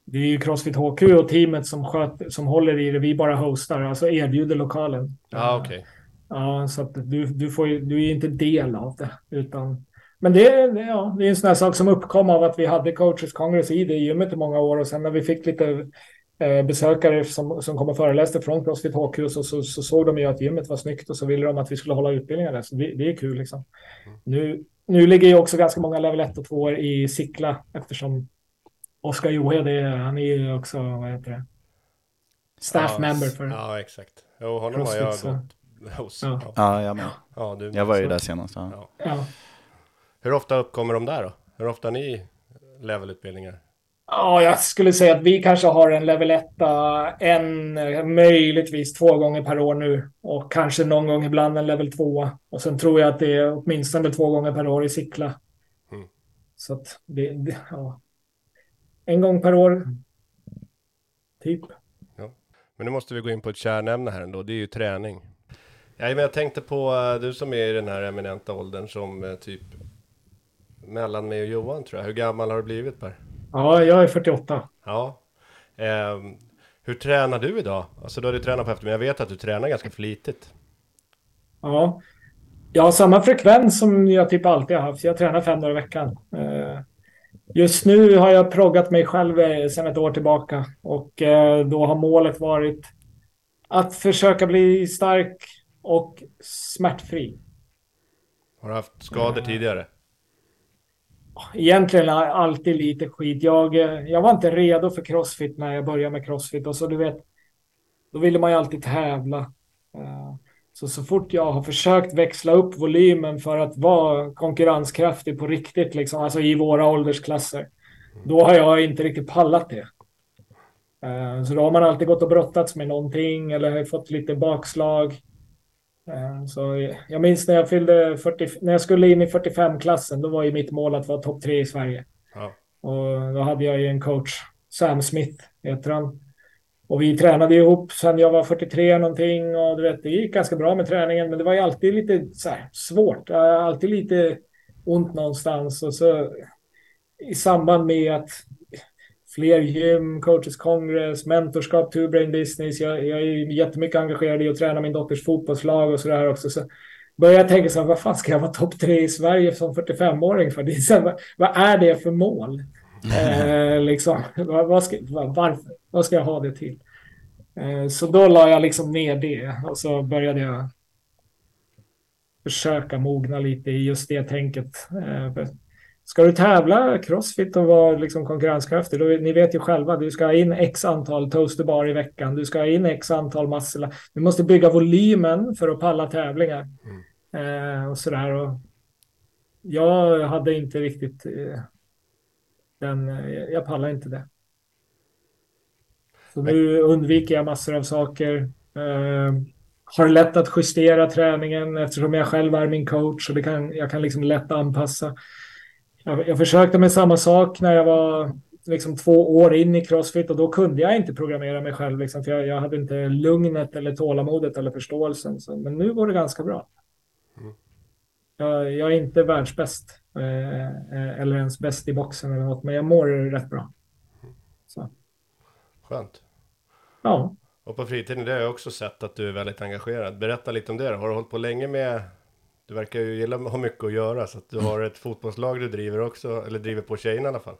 det är ju Crossfit HQ och teamet som, sköt, som håller i det. Vi bara hostar, alltså erbjuder lokalen. Ja, okej. Okay. Ja, så att du, du, får ju, du är inte del av det. Utan, men det, det, ja, det är en sån här sak som uppkom av att vi hade coaches congress i det gymmet i många år och sen när vi fick lite eh, besökare som, som kom och föreläste från Crossfit HQ så, så, så, såg de ju att gymmet var snyggt och så ville de att vi skulle hålla utbildningar där. Så det, det är kul liksom. Mm. Nu, nu ligger ju också ganska många level 1 och 2 i Sickla eftersom Oskar Johed, han är ju också, vad heter det? Staff ja, member för Ja, exakt. Jo, honom har jag gått hos. Ja, ja jag med. Ja, du jag var ju där senast. Ja. ja. Hur ofta uppkommer de där då? Hur ofta har ni levelutbildningar? Ja, jag skulle säga att vi kanske har en level 1 en, möjligtvis två gånger per år nu och kanske någon gång ibland en level 2. Och sen tror jag att det är åtminstone två gånger per år i Sickla. Mm. Så att det, det, ja. En gång per år. Typ. Ja. Men nu måste vi gå in på ett kärnämne här ändå. Det är ju träning. Ja, men jag tänkte på uh, du som är i den här eminenta åldern som uh, typ mellan mig och Johan tror jag. Hur gammal har du blivit Per? Ja, jag är 48. Ja. Eh, hur tränar du idag? Alltså du har ju tränat på eftermiddagen. Jag vet att du tränar ganska flitigt. Ja. Jag har samma frekvens som jag typ alltid har haft. Jag tränar fem dagar i veckan. Eh, just nu har jag proggat mig själv eh, sedan ett år tillbaka. Och eh, då har målet varit att försöka bli stark och smärtfri. Har du haft skador tidigare? egentligen alltid lite skit. Jag, jag var inte redo för crossfit när jag började med crossfit och så du vet, då ville man ju alltid tävla. Så så fort jag har försökt växla upp volymen för att vara konkurrenskraftig på riktigt, liksom, alltså i våra åldersklasser, då har jag inte riktigt pallat det. Eh, så då har man alltid gått och brottats med någonting eller fått lite bakslag. Eh, så jag minns när jag fyllde 40, när jag skulle in i 45-klassen, då var ju mitt mål att vara topp tre i Sverige. Ja. Och då hade jag ju en coach, Sam Smith heter han. Och vi tränade ihop sen jag var 43 någonting och du vet, det gick ganska bra med träningen, men det var ju alltid lite så här, svårt, alltid lite ont någonstans och så i samband med att fler gym, coaches congress, mentorskap, two brain business. Jag, jag är jättemycket engagerad i att träna min dotters fotbollslag och så där också. Så började jag tänka så här, vad fan ska jag vara topp tre i Sverige som 45-åring för? Det är så här, vad, vad, är det för mål? Eh, liksom, vad, vad, ska, varför? Vad ska jag ha det till? Eh, så då la jag liksom ner det och så började jag försöka mogna lite i just det tänket. Eh, Ska du tävla crossfit och vara liksom konkurrenskraftig, då, ni vet ju själva, du ska ha in x antal toasterbar i veckan, du ska ha in x antal massor. Du måste bygga volymen för att palla tävlingar. Mm. Eh, och sådär. Och jag hade inte riktigt eh, den, eh, jag pallar inte det. Så nu undviker jag massor av saker. Eh, har lätt att justera träningen eftersom jag själv är min coach och det kan, jag kan liksom lätt anpassa. Jag, jag försökte med samma sak när jag var liksom två år in i Crossfit och då kunde jag inte programmera mig själv. Liksom, för jag, jag hade inte lugnet eller tålamodet eller förståelsen. Så, men nu går det ganska bra. Mm. Jag, jag, är inte världsbäst eller ens bäst i boxen eller något, men jag mår rätt bra. Så. Skönt. Ja. Och på fritiden, det har jag också sett att du är väldigt engagerad. Berätta lite om det. Har du hållit på länge med du verkar ju gilla att ha mycket att göra, så att du har ett fotbollslag du driver också, eller driver på tjejerna i alla fall.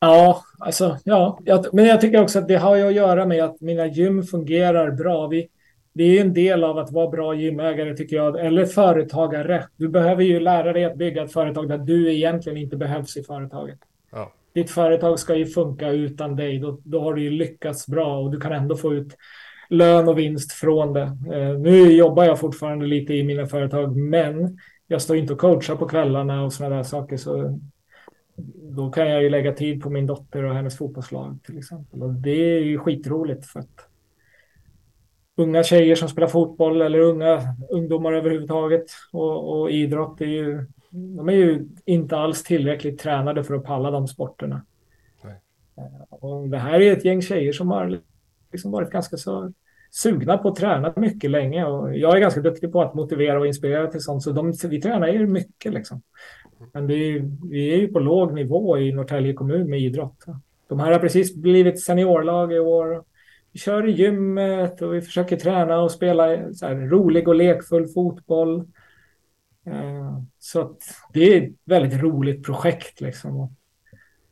Ja, alltså, ja. men jag tycker också att det har ju att göra med att mina gym fungerar bra. Vi, det är en del av att vara bra gymägare tycker jag, eller företagare. Du behöver ju lära dig att bygga ett företag där du egentligen inte behövs i företaget. Ja. Ditt företag ska ju funka utan dig. Då, då har du ju lyckats bra och du kan ändå få ut lön och vinst från det. Eh, nu jobbar jag fortfarande lite i mina företag, men jag står inte och coachar på kvällarna och sådana där saker. Så då kan jag ju lägga tid på min dotter och hennes fotbollslag till exempel. Och det är ju skitroligt för att unga tjejer som spelar fotboll eller unga ungdomar överhuvudtaget och, och idrott är ju, de är ju inte alls tillräckligt tränade för att palla de sporterna. Nej. Och det här är ett gäng tjejer som har liksom varit ganska så sugna på att träna mycket länge och jag är ganska duktig på att motivera och inspirera till sånt så de, vi tränar ju mycket liksom. Men är, vi är ju på låg nivå i Norrtälje kommun med idrott. De här har precis blivit seniorlag i år. Vi kör i gymmet och vi försöker träna och spela så här rolig och lekfull fotboll. Eh, så att det är ett väldigt roligt projekt liksom.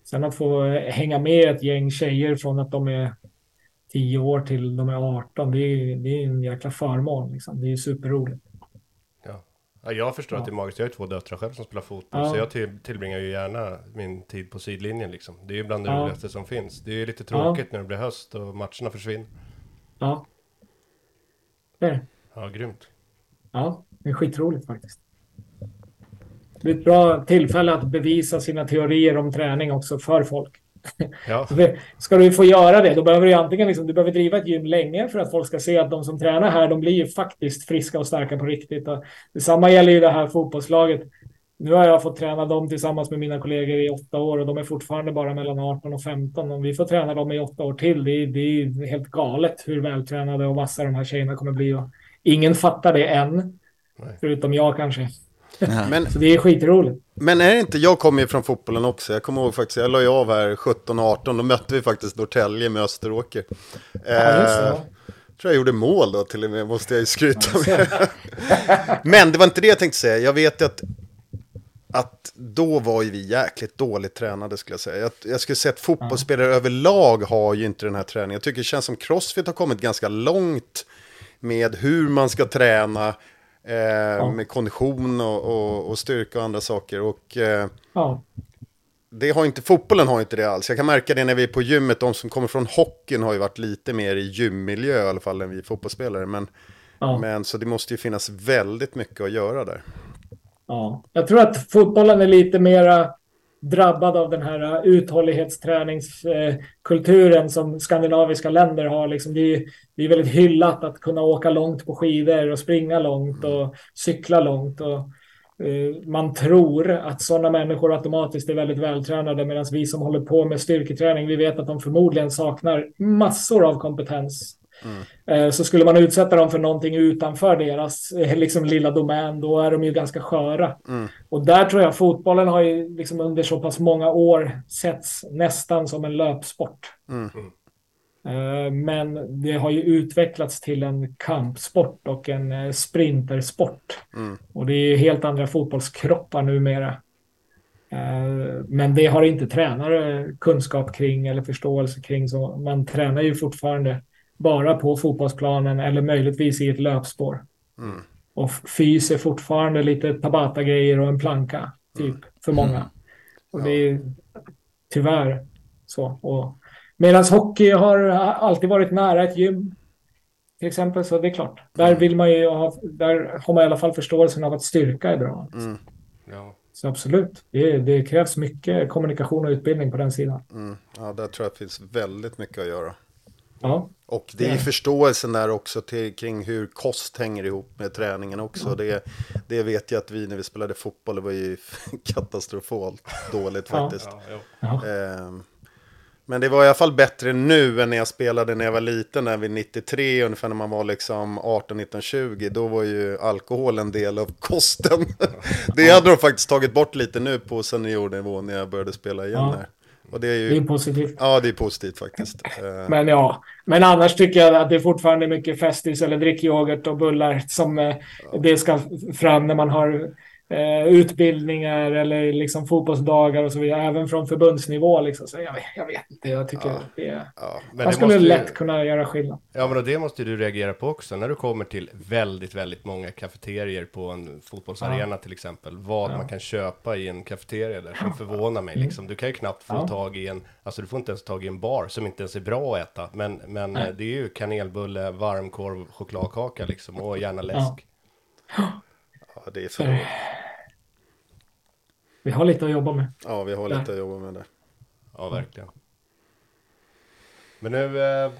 Sen att få hänga med ett gäng tjejer från att de är 10 år till de är 18, det är, det är en jäkla förmån. Liksom. Det är superroligt. Ja, jag förstår ja. att det är magiskt. Jag har ju två döttrar själv som spelar fotboll, ja. så jag till, tillbringar ju gärna min tid på sidlinjen liksom. Det är ju bland det ja. roligaste som finns. Det är ju lite tråkigt när det blir höst och matcherna försvinner. Ja. Det är det. Ja, grymt. Ja, det är skitroligt faktiskt. Det är ett bra tillfälle att bevisa sina teorier om träning också för folk. Ja. ska du få göra det, då behöver du antingen liksom, du behöver driva ett gym länge för att folk ska se att de som tränar här, de blir ju faktiskt friska och starka på riktigt. Och detsamma gäller ju det här fotbollslaget. Nu har jag fått träna dem tillsammans med mina kollegor i åtta år och de är fortfarande bara mellan 18 och 15. Om vi får träna dem i åtta år till, det är, det är helt galet hur vältränade och vassa de här tjejerna kommer bli. Och ingen fattar det än, Nej. förutom jag kanske. Men, så det är skitroligt. Men är det inte, jag kommer ju från fotbollen också. Jag kommer ihåg faktiskt, jag la ju av här 17-18. Då mötte vi faktiskt Norrtälje med Österåker. Ja, eh, tror jag gjorde mål då till och med, måste jag ju skryta med. Men det var inte det jag tänkte säga. Jag vet ju att, att då var ju vi jäkligt dåligt tränade skulle jag säga. Jag, jag skulle säga att fotbollsspelare ja. överlag har ju inte den här träningen. Jag tycker det känns som Crossfit har kommit ganska långt med hur man ska träna, Eh, ja. Med kondition och, och, och, styrka och andra saker. Och, eh, ja. Det har inte, fotbollen har inte det alls. Jag kan märka det när vi är på gymmet. De som kommer från hockeyn har ju varit lite mer i gymmiljö i alla fall än vi fotbollsspelare. Men, ja. men så det måste ju finnas väldigt mycket att göra där. Ja, jag tror att fotbollen är lite mera drabbad av den här uh, uthållighetsträningskulturen som skandinaviska länder har. Liksom det, är, det är väldigt hyllat att kunna åka långt på skidor och springa långt och cykla långt. Och, uh, man tror att sådana människor automatiskt är väldigt vältränade medan vi som håller på med styrketräning, vi vet att de förmodligen saknar massor av kompetens Mm. Så skulle man utsätta dem för någonting utanför deras eh, liksom, lilla domän, då är de ju ganska sköra. Mm. Och där tror jag fotbollen har ju liksom under så pass många år setts nästan som en löpsport. Mm. Eh, men det har ju utvecklats till en kampsport och en sprintersport. Mm. Och det är helt andra fotbollskroppar numera. Men det har inte tränare kunskap kring eller förståelse kring. Så man tränar ju fortfarande bara på fotbollsplanen eller möjligtvis i ett löpspår. Mm. Och fys är fortfarande lite Tabata-grejer och en planka, typ, mm. för många. Mm. Och det är tyvärr så. Och Medan hockey har alltid varit nära ett gym, till exempel, så det är klart. Där mm. vill man ju ha, där har man i alla fall förståelsen av att styrka är bra. Mm. Ja. Så absolut, det, det, krävs mycket kommunikation och utbildning på den sidan. Mm. Ja, där tror jag att det finns väldigt mycket att göra. Ja. Och det är ja. förståelsen där också till, kring hur kost hänger ihop med träningen också. Ja. Det, det vet jag att vi när vi spelade fotboll, det var ju katastrofalt dåligt faktiskt. Ja. Eh, men det var i alla fall bättre nu än när jag spelade när jag var liten, där vid 93, ungefär när man var liksom 18, 19, 20. Då var ju alkohol en del av kosten. det hade de faktiskt tagit bort lite nu på seniornivå när jag började spela igen här. Och det är ju... Det är positivt. Ja, det är positivt faktiskt. Men ja, men annars tycker jag att det är fortfarande mycket Festis eller drickyoghurt och bullar som eh, det ska fram när man har eh, utbildningar eller liksom fotbollsdagar och så vidare, även från förbundsnivå. Liksom. Så jag, jag vet inte, jag tycker Ja. det är... Ja, men man skulle lätt kunna göra skillnad. Ja, men det måste du reagera på också. När du kommer till väldigt, väldigt många kafeterier på en fotbollsarena till exempel. Vad man kan köpa i en kafeteria där som förvånar mig. Liksom. Du kan ju knappt få Mm. Ja. tag i en, alltså du får inte ens tag i en bar som inte ens är bra att äta. Men, men Nej. eh, det är ju kanelbulle, varmkorv, chokladkaka liksom och gärna läsk. Ja, det är för Vi har lite att jobba med. Ja, vi har lite att jobba med det. Ja, verkligen. Men nu eh,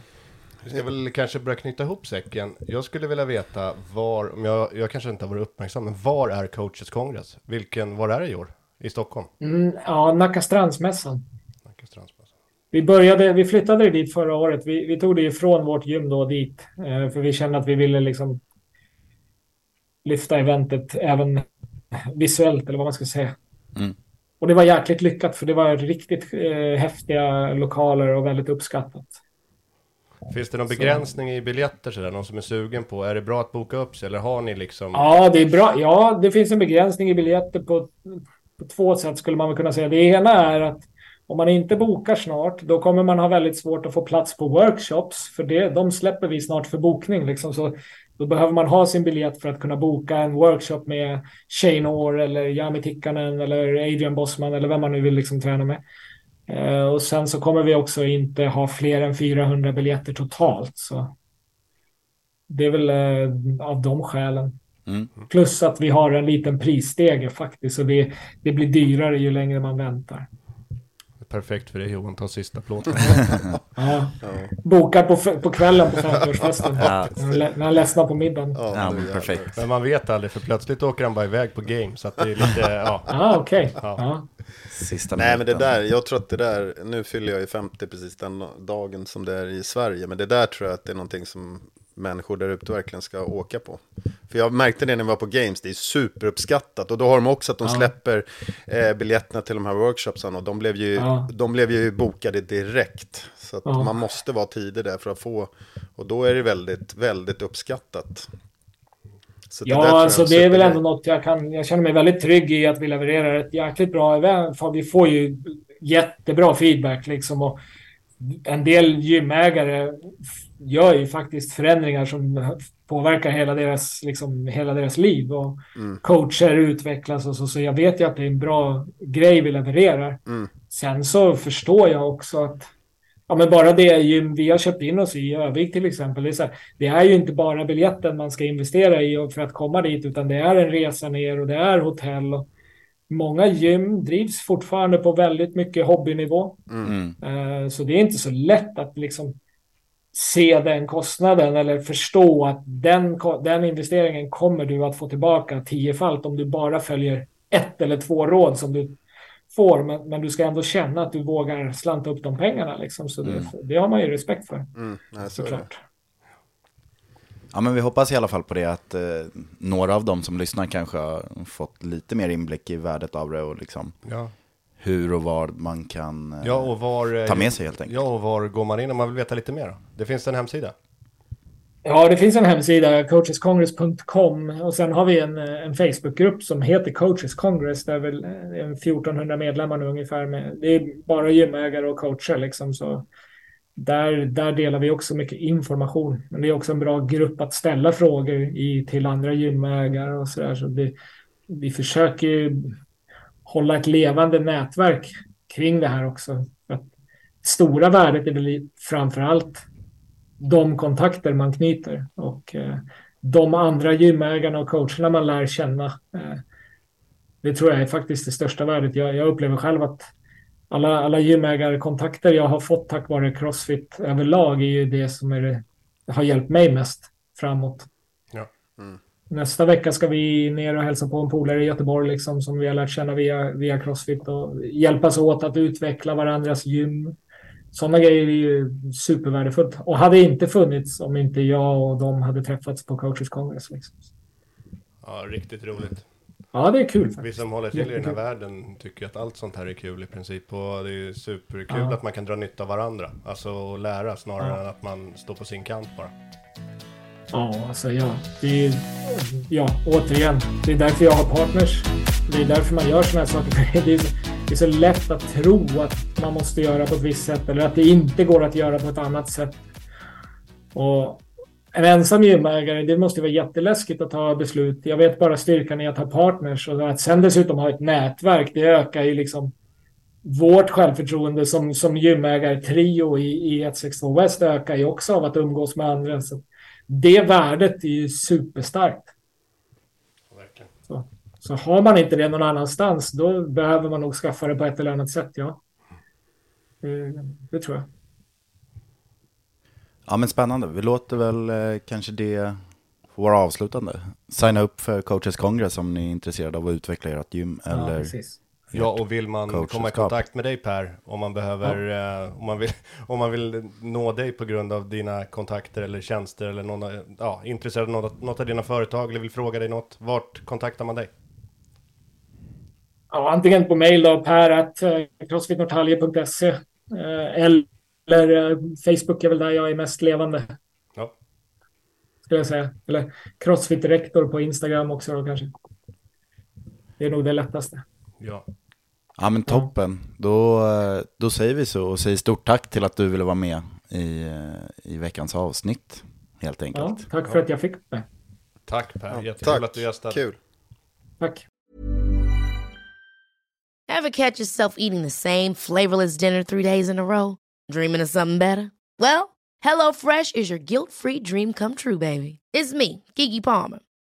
ska jag väl kanske börja knyta ihop säcken. Jag skulle vilja veta var, om jag, jag kanske inte har varit uppmärksam, men var är coaches kongress? Vilken, var är det i år? I Stockholm? Mm, ja, Nacka Strandsmässan. Nacka Strandsmässan. Vi började, vi flyttade dit förra året. Vi, vi tog det ifrån vårt gym då dit. Eh, för vi kände att vi ville liksom lyfta eventet även visuellt eller vad man ska säga. Mm. Och det var jäkligt lyckat för det var riktigt eh, häftiga lokaler och väldigt uppskattat. Finns det någon Så- begränsning i biljetter sådär, någon som är sugen på? Är det bra att boka upp sig eller har ni liksom? Ja, det är bra. Ja, det finns en begränsning i biljetter på, på två sätt skulle man väl kunna säga. Det ena är att om man inte bokar snart, då kommer man ha väldigt svårt att få plats på workshops. För det, de släpper vi snart för bokning. Liksom. Så då behöver man ha sin biljett för att kunna boka en workshop med Shane Orr eller Jami Tikkanen eller Adrian Bossman eller vem man nu vill liksom träna med. Eh, och sen så kommer vi också inte ha fler än 400 biljetter totalt. Så det är väl eh, av de skälen. Mm. Plus att vi har en liten prisstege faktiskt. Så det, det blir dyrare ju längre man väntar. Perfekt för dig Johan, ta sista plåten. Ja. Bokar på, på kvällen på 50-årsfesten. Ja. När han lä- när han ledsnar på middagen. Ja, Ja, men perfekt. men man vet aldrig, för plötsligt åker han bara iväg på game. Så att det är lite, ja. ah, okej. Ja. Ja. Sista Nej, men det där, jag tror att det där, nu fyller jag ju 50 precis den dagen som det är i Sverige, men det där tror jag att det är någonting som människor där ute verkligen ska åka på. För jag märkte det när vi var på Games, det är superuppskattat. Och då har de också att de släpper eh, biljetterna till de här workshopsen och de blev ju, Ja. de blev ju bokade direkt. Så att Ja. man måste vara tidig där för att få, och då är det väldigt, väldigt uppskattat. Så det Ja, jag alltså det är väl ändå något jag kan... Jag känner mig väldigt trygg i att vi levererar ett jäkligt bra event. För vi får ju jättebra feedback liksom. Och en del gymägare gör ju faktiskt förändringar som påverkar hela deras, liksom, hela deras liv. Och Mm. coacher utvecklas och så. Så jag vet ju att det är en bra grej vi levererar. Mm. Sen så förstår jag också att Ja, men bara det gym vi har köpt in oss i, Övik till exempel. Det är, så här, det är ju inte bara biljetten man ska investera i för att komma dit, utan det är en resa ner och det är hotell. Och många gym drivs fortfarande på väldigt mycket hobbynivå. Mm. Eh, Så det är inte så lätt att liksom se den kostnaden eller förstå att den, den investeringen kommer du att få tillbaka tiofalt om du bara följer ett eller två råd som du får. Men, men du ska ändå känna att du vågar slanta upp de pengarna. Liksom. Så det, det har man ju respekt för, Mm, nej, så såklart. Ja, men vi hoppas i alla fall på det att eh, några av dem som lyssnar kanske har fått lite mer inblick i värdet av det och liksom Ja. Hur och var man kan eh, ja, och var... eh, ta med sig helt enkelt. Ja, och var går man in om man vill veta lite mer? Det finns en hemsida. Ja, det finns en hemsida, coachescongress.com. Och sen har vi en, en Facebookgrupp som heter Coaches Congress. Där är väl eh, en 1400 medlemmar nu ungefär. Med, det är bara gymägare och coacher liksom. Så där, där delar vi också mycket information. Men det är också en bra grupp att ställa frågor i till andra gymägare och så där. Så det, vi försöker ju hålla ett levande nätverk kring det här också. För att stora värdet är väl framför allt de kontakter man knyter och eh, de andra gymägarna och coacherna man lär känna. Eh, det tror jag är faktiskt det största värdet. Jag, jag upplever själv att alla, alla gymägarkontakter jag har fått tack vare Crossfit överlag är ju det som är har hjälpt mig mest framåt. Ja. Mm. Nästa vecka ska vi ner och hälsa på en polare i Göteborg liksom, som vi har lärt känna via, via Crossfit och hjälpas åt att utveckla varandras gym. Sådana grejer är ju supervärdefullt och hade inte funnits om inte jag och de hade träffats på coaches congress. Liksom. Ja, riktigt roligt. Ja, det är kul Vi faktiskt. som håller till i den här världen tycker att allt sånt här är kul i princip. Och det är superkul Ja. att man kan dra nytta av varandra. Alltså och lära snarare Ja. än att man står på sin kant bara. Ja, alltså ja. Det är, ja, återigen. Det är därför jag har partners. Det är därför man gör sådana här saker. Det är, det är så lätt att tro att man måste göra på ett visst sätt eller att det inte går att göra på ett annat sätt. Och en ensam gymägare, det måste vara jätteläskigt att ta beslut. Jag vet bara styrkan i att ha partners och att sen dessutom ha ett nätverk. Det ökar ju liksom vårt självförtroende som, som gymägare-trio i, i 162 West ökar ju också av att umgås med andra. Så det värdet är ju superstarkt. Så, så har man inte det någon annanstans, då behöver man nog skaffa det på ett eller annat sätt, ja. Det, det tror jag. Ja men spännande, vi låter väl eh, kanske det få vara avslutande. Signa upp för Coaches Congress om ni är intresserade av att utveckla ert gym Ja, eller precis. Ja, och vill man komma i kontakt med dig Per, om man behöver, eh, om, man vill, om man vill nå dig på grund av dina kontakter eller tjänster eller någon, ja, intresserad av något, något av dina företag eller vill fråga dig något, vart kontaktar man dig? Ja, antingen på mail då, per att eh, crossfitnorrtalje.se eh, eller eh, Facebook är väl där jag är mest levande. Ja. Skulle jag säga. Eller crossfit-rektor på Instagram också då kanske. Det är nog det lättaste. Ja. Ja men toppen, då, eh, då säger vi så och säger stort tack till att du ville vara med i, eh, i veckans avsnitt helt Ja, enkelt. tack för att jag fick med. Tack Per, Ja, jättekul tack, att du gästade. kul. Tack. Ever catch yourself eating the same flavorless dinner three days in a row? Dreaming of something better? Well, HelloFresh is your guilt-free dream come true, baby. It's me, Kiki Palmer.